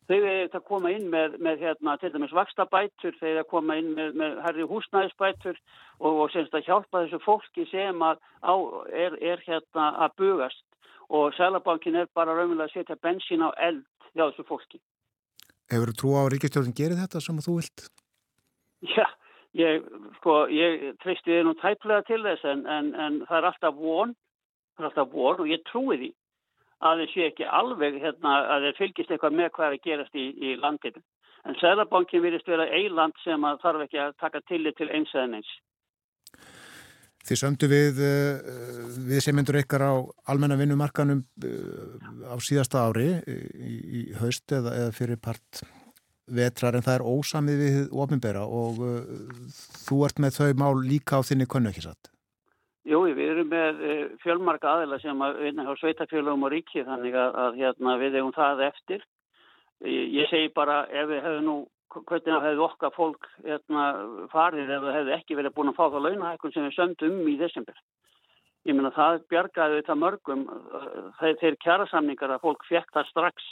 Þau er að koma inn með, með hérna, til dæmis vakstabætur, þau er að koma inn með, með herri húsnæðisbætur og, og semst að hjálpa þessu fólki sem að á, er, er hérna að bugast og Sælabankin er bara raunverulega að setja bensín á eld hjá þessu fólki. Hefur þú trú á að Ríkistjórn gerir þetta sem þú vilt? Já, ég, sko, ég tristi þið nú tæplega til þess en, en, en það er alltaf von, það er alltaf von og ég trúi því að þeir sé ekki alveg hérna, að þeir fylgist eitthvað með hvað er að gerast í, í landinu. En Sæðarbankin virðist vera eiland sem þarf ekki að taka tillit til eins eða eins. Þið söndu við, eh, við sem myndur ykkar á almenna vinnumarkanum eh, á síðasta ári í, í haust eða, eða fyrir part vetrar en það er ósamið við ofinbera og þú ert með þau mál líka á þinni könnu ekki satt? Jú, við erum með eh, fjölmarka aðila sem að vinna á sveitafjölugum og ríki þannig að, að hérna, við hefum það eftir. Ég segi bara ef við hefum nú, hvernig hefðu okkar fólk hérna, farið ef við hefðu ekki verið búin að fá það launahækun sem við söndum um í desember. Ég meina það bjargaði þetta mörgum þeir, þeir kjærasamningar að fólk fekk það strax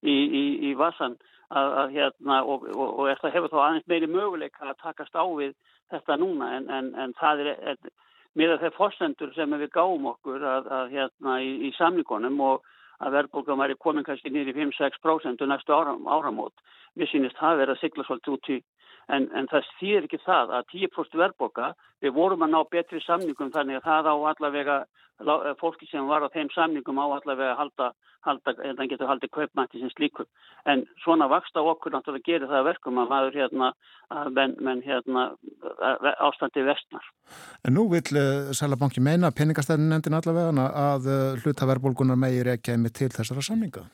í, í, í vasan að, að, hérna, og, og, og þetta hefur þá aðeins meiri möguleika að takast á við þetta núna en, en, en það er... er með þeir fórstendur sem við gáum okkur að, hérna í, í samlingunum og að verðbólgan væri komin kannski nýri 5-6% næstu áram, áramót. Við sínist það verið að sigla svolítið út í en, en það þýðir ekki það að 10% verðbólka, við vorum að ná betri samningum þannig að það á allavega fólki sem var á þeim samningum á allavega halda halda, þannig getur haldið kaupmætti sem slíkur. En svona vaksta okkur náttúrulega gerir það verkum að maður hérna, menn, menn hérna, ástandi vestnar. En nú vil uh, Sælabanki meina peningastæðin nefndin allavega að uh, hlutaverbolgunar meir ekki kemur til þessara samninga?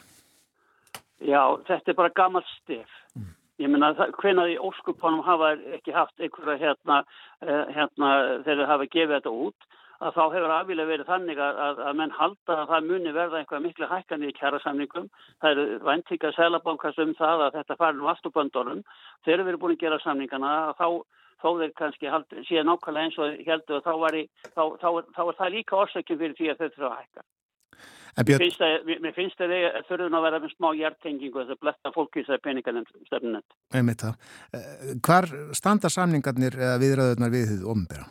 Já, þetta er bara gammal stef. Mm. Ég menna hvenaði óskupunum hafa ekki haft einhverja hérna, hérna þegar þau hafa gefið þetta út að þá hefur afvílega verið þannig að, að, að menn halda að það muni verða einhvað miklu hækkanir í kjærasamningum. Það eru væntíka selabankast um það að þetta farin á afturböndunum. Þeir eru verið búin að gera samningana að þá, þá þeir kannski hald, síðan nákvæmlega eins og heldur og þá, í, þá, þá, þá er það líka orsökjum fyrir því að þau þurfa að hækka. Mér finnst að, mér finnst að þeir þurfum að vera með smá hjartengingu þess að bletta fólki þessari peningarnefn stefnunend. Hvar standa samningarnir eða viðræðunar við þið ombera?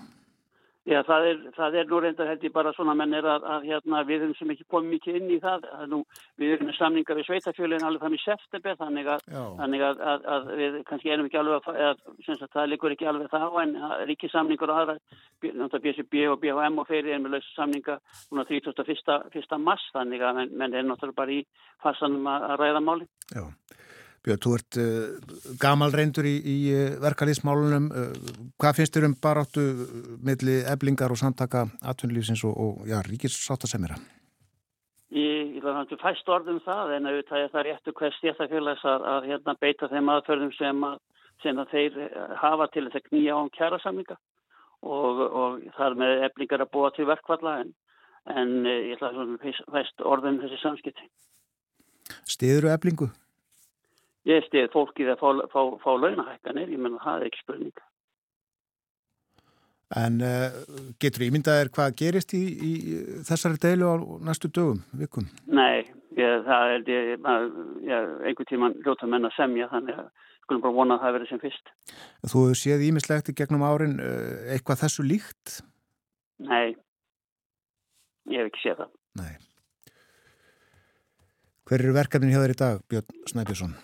Já, það er, það er nú reyndar held ég bara svona mennir að, að hérna, við erum sem ekki komið mikið inn í það. Nú, við erum með samningar við sveitafjölinn alveg þannig september þannig, að, þannig að, að við kannski erum ekki alveg að, að það likur ekki alveg þá en ríkisamningur og aðra, BSB og BHM og fyrir erum við lausa samninga núna 31. mars þannig að menn, menn er náttúrulega bara í farsanum að ræða máli. Já. Björn, þú ert uh, gamal reyndur í, í uh, verkalýsmálunum. Uh, hvað finnst þér um baráttu milli eblingar og samtaka atvinnulífsins og, og já, ríkissáttasemira? Ég, ég var náttúrulega fæst orðum það en auðvitað er það réttu hvers stéttafélags að, að hérna, beita þeim aðförðum sem, að, sem að þeir hafa til þess að knýja á um kjærasamlinga og, og þar með eblingar að búa til verkvalla en, en ég ætla að fæst orðum þessi samskipti. Stiður og eblingu? Ég stið fólkið að fá, fá, fá launahækkanir, ég menna það er ekki spurning. En uh, getur ímyndaðir hvað gerist í, í þessari deilu á næstu dögum, vikum? Nei, ég, það er ég, einhver tíman ljóta menn að semja þannig að skulum bara vona að það verið sem fyrst. Þú séð ímislegt í gegnum árin uh, eitthvað þessu líkt? Nei, ég hef ekki séð það. Nei. Hver eru verkefnin hjá þér í dag, Björn Snæbjörnsson?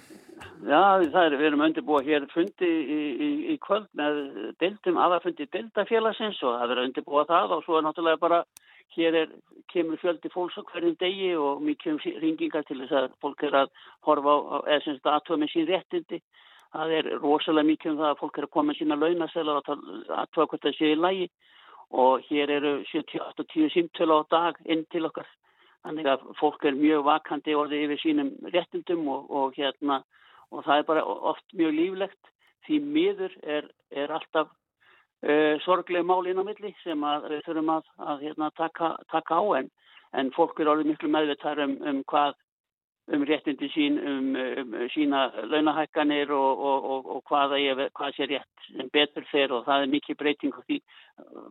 Já, er, við erum undirbúið hér fundi í, í, í kvöld með deildum, aðarfundi deildafélagsins og það er undirbúið það og svo er náttúrulega bara, hér er, kemur fjöldi fólks á hverjum degi og mikið um ringingar til þess að fólk er að horfa á, eða sem þetta aðtöða með sín réttindi. Það er rosalega mikið um það að fólk er að koma með sína launasela og aðtöða hvort það sé í lægi og hér eru 70-80 símtölu á dag inn til okkar. Þannig að fólk er mjög vakandi orðið yfir sínum réttindum og, og hérna og það er bara oft mjög líflegt. Því miður er, er alltaf uh, sorglega mál inn á milli sem við þurfum að, að hérna, taka, taka á en, en fólk er alveg miklu meðvitað um, um hvað um réttindi sín, um, um sína launahækkanir og, og, og, og hvaða ég, hvað sé rétt sem betur fer og það er mikið breyting því,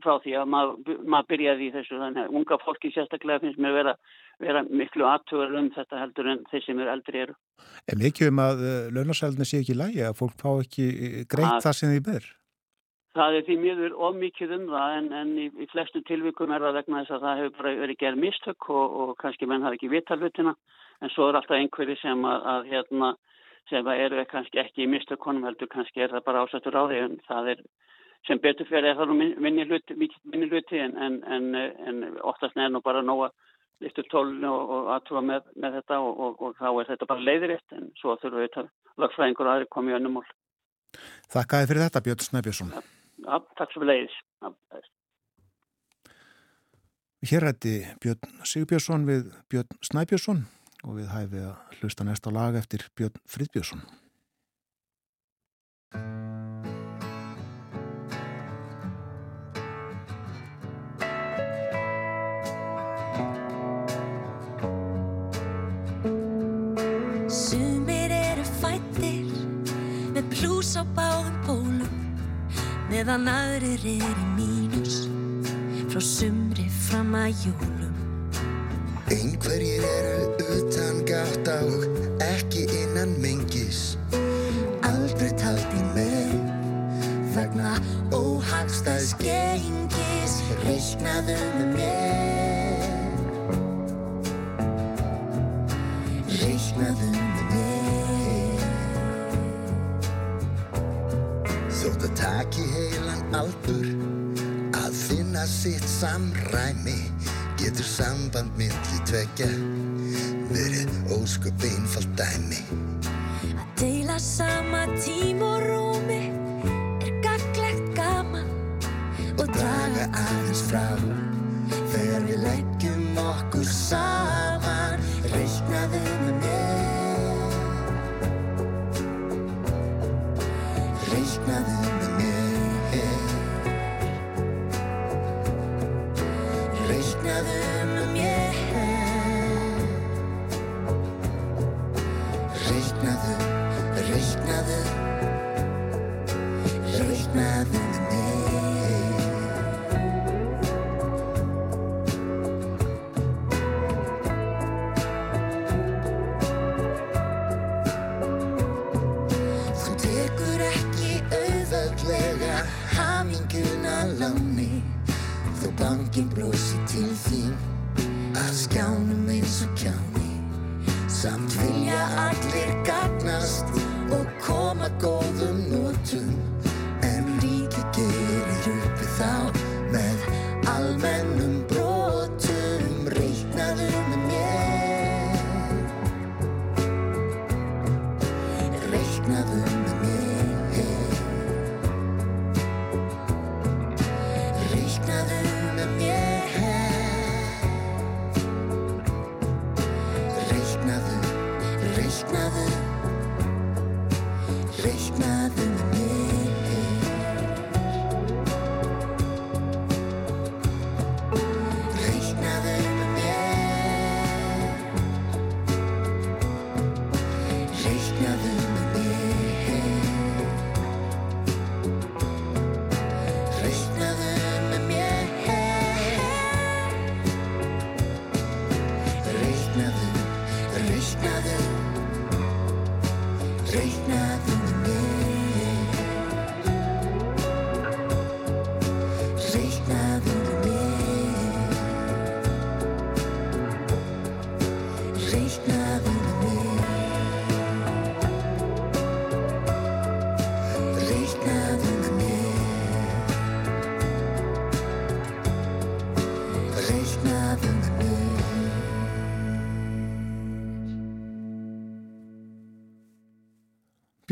frá því að maður mað byrjaði í þessu þannig að unga fólki sérstaklega finnst mér vera, vera miklu aðtugur um þetta heldur en þeir sem eru eldri eru. Er mikið um að uh, launasælunni sé ekki lægi að fólk fá ekki greitt að, það sem því ber? Það er því miður of mikið um það en, en í, í flestu tilvikum er það vegna þess að það hefur bara verið gerð mistök og kannski menn hafi ekki vitalvutina en svo er alltaf einhverju sem að, að hérna, sem að eru kannski ekki í mistökkonum heldur, kannski er það bara ásættur á því en það er, sem betur fyrir er það nú minni hluti, minni hluti en, en, en, en oftast er nú bara nóga liftur tólun og, og aðtúa með, með þetta og, og, og þá er þetta bara leiðiritt en svo þurfum við að lagfræðingur aðri komið í önnum mál. Þakkaði fyrir þetta Björn Snæbjörnsson. Ja, ja, takk svo fyrir leiðis. Hér hætti Björn Sigbjörnsson við Björn Snæbjörnsson og við hæfið að hlusta næsta lag eftir Björn Fridbjörnsson. Sumir eru fættir með plús á báðum pólum meðan aðrir er í mínus. Frá sumri fram að júlum Einhverjir eru utan gátt á ekki innan mengis. Aldrei talt í með vegna óhagstæðs gengis. Reiknaðu með mér aldur að finna sitt samræmi. Getur samband milli tvekja verið ósköp einfalt dæmi. Að deila sama tím og rúmi er gaglegt gaman og draga aðeins frá. Þegar við leggjum okkur saman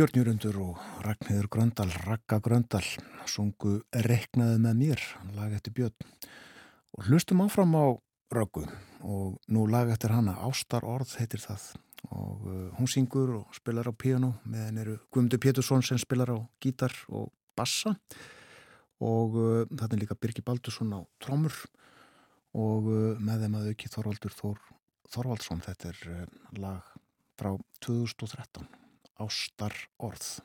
Björn Jörgundur og Ragnhildur Gröndal, Ragga Gröndal, sungu Reknaði með mér, lag eftir Björn. Og hlustum áfram á Röggu og nú lag eftir hana, Ástar orð heitir það. Og uh, hún syngur og spilar á piano, með henn eru Guðmundur Pétursson sem spilar á gítar og bassa. Og uh, þetta er líka Birgi Baldursson á trómur og uh, með þeim að auki Þorvaldur Þor, Þorvaldsson, þetta er uh, lag frá 2013 ástar orð.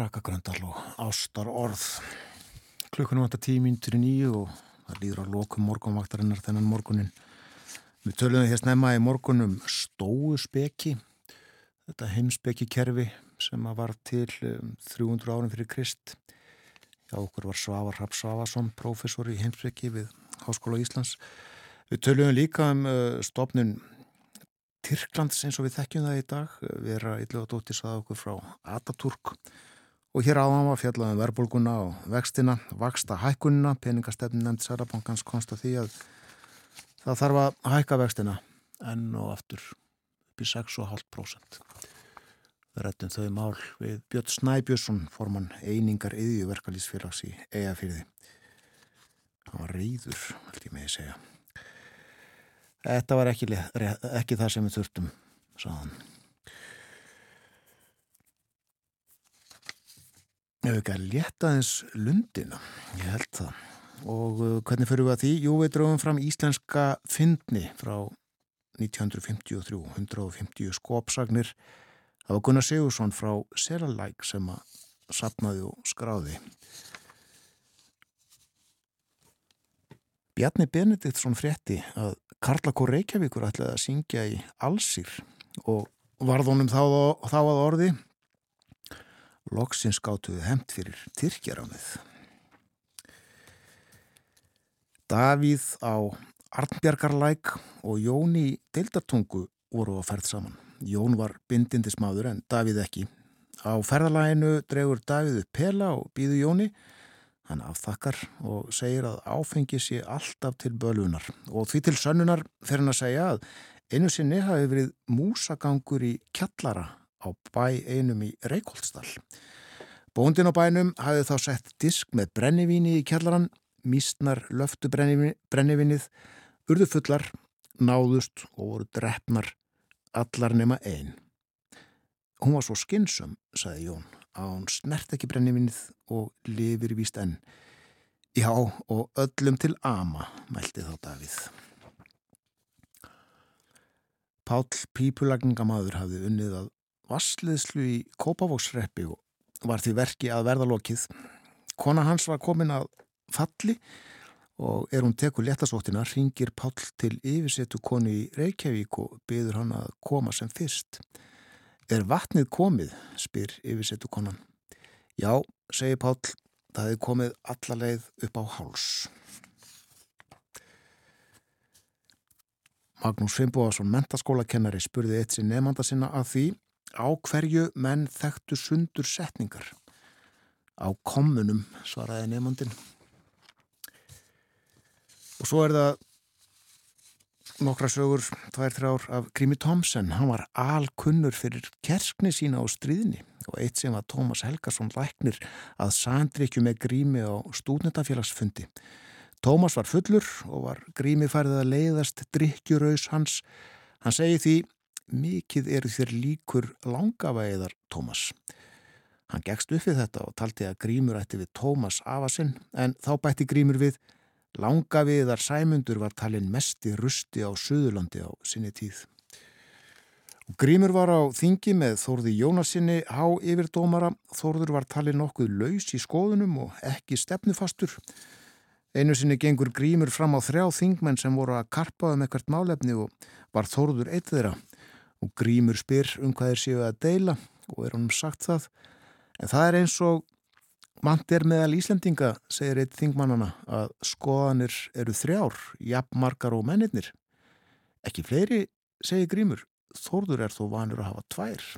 Raka Gröndal og Ástar Orð. Klukkunum vantar tímíntur í nýju og það líður á lokum morgunvaktarinnar þennan morgunin. Við töluðum hér snemma í morgunum stóu speki, þetta heimspeki kerfi sem var til 300 um, árum fyrir Krist. Já, okkur var Svavar Rapp Svavarsson, professor í heimspeki við Háskóla Íslands. Við töluðum líka um uh, stopnun Tyrklands eins og við þekkjum það í dag. Vera ylluga dóttis að okkur frá Ataturk Og hér áðan var fjallaðum verbulguna og vextina, vaksta hækkunina, peningastefnin nefnd Særabankans konsta því að það þarf að hækka vextina enn og aftur upp í 6,5%. Það rættum þau mál við Björn Snæbjörnsson, formann einingar yðjuverkalýsfélags í eigafyrði. Það var reyður, held ég með að segja. Þetta var ekki, ekki það sem við þurftum, saðan. Ef ekki að létta eins lundina, ég held það. Og uh, hvernig fyrir við að því? Jú, við draugum fram íslenska fyndni frá 1953, 150 skopsagnir. Það var Gunnar Sigursson frá Selalæk sem að sapnaði og skráði. Bjarni Benediktsson frétti að Karla Kór Reykjavíkur ætlaði að syngja í Allsýr og varðunum þá, þá að orði Loksins gátuðu hemt fyrir Tyrkjaránið. Davíð á Arnbjargarlæk og Jón í Deildartungu voru á ferð saman. Jón var bindindismadur en Davíð ekki. Á ferðalæginu dregur Davíðu pela og býðu Jóni. Hann afþakkar og segir að áfengi sé alltaf til bölunar og því til sönnunar þegar hann að segja að einu sinni hafi verið músagangur í kjallara á bæ einum í Reykjóldsdal. Bóndin á bænum hafði þá sett disk með brennivíni í kjallaran, místnar löftu brennivinnið, urðu fullar, náðust og voru drefnar allar nema einn. Hún var svo skynsum, saði Jón, að hún snert ekki brennivinnið og lifir víst enn. Já, og öllum til ama, mælti þá Davíð. Pál Pípulagningamadur hafði unnið að vassleðslu í Kópavóksreppi og var því verki að verða lokið. Kona hans var komin að falli og er hún tekur letasóttina, ringir Pál til yfirsetu konu í Reykjavík og byður hann að koma sem fyrst. Er vatnið komið, spyr yfirsetu konan. Já, segir Pál, það hefði komið allarleið upp á háls. Magnús Fimboðarsson, mentaskólakennari, spurði eitt sinn nefnda sinna að því Á hverju menn þekktu sundur setningar? Á kommunum, svaraði nefnandin. Og svo er það nokkra sögur, tvær þrjár af Grími Tomsen. Hann var alkunnur fyrir kerskni sína á stríðni og eitt sem var Tómas Helgarsson læknir að sandrykju með Grími á stúdnetafélagsfundi. Tómas var fullur og var Grími færið að leiðast drikkjuraus hans. Hann segi því mikið eru þér líkur langavæðar Tómas. Hann gegst upp við þetta og taldi að Grímur ætti við Tómas afasinn en þá bætti Grímur við langaviðar sæmundur var talin mesti rusti á Suðurlandi á sinni tíð. Og Grímur var á þingi með Þórði Jónasinni há yfir dómara. Þórður var talin nokkuð laus í skoðunum og ekki stefnufastur. Einu sinni gengur grímur fram á þrjá þingmenn sem voru að karpa um ekkert málefni og var þóruður eitt þeirra og grímur spyr um hvað þeir séu að deila og er honum sagt það. En það er eins og mant er meðal Íslendinga, segir eitt þingmannana, að skoðanir eru þrjár, jafnmarkar og mennirnir. Ekki fleiri, segir grímur, þóruður er þó vanur að hafa tvær.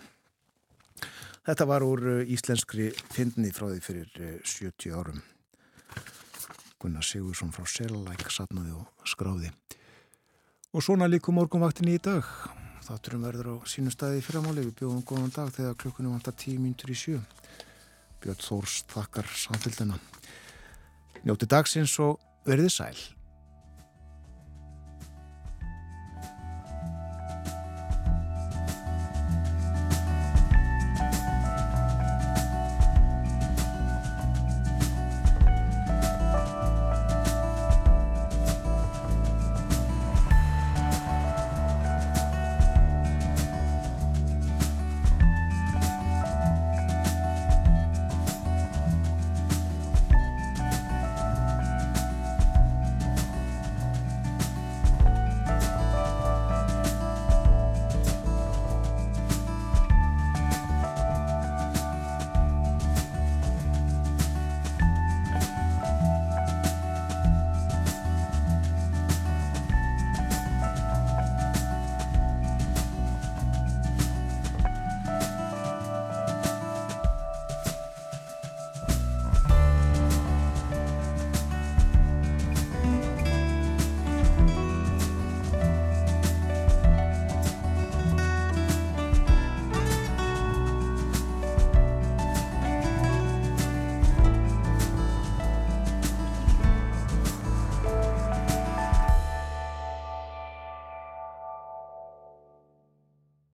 Þetta var úr eh, íslenskri fyndni frá því fyrir 70 eh, árum. Gunnar Sigursson frá Selalæk satnaði og skráði. Og svona líku morgunvaktinni í dag. Þátturum verður á sínum staði í fyrramáli. Við bjóðum góðan dag þegar klukkunum vantar tíu mínutur í sjö. Björn Þórs þakkar samfélgina. Njóti dagsins og verðið sæl.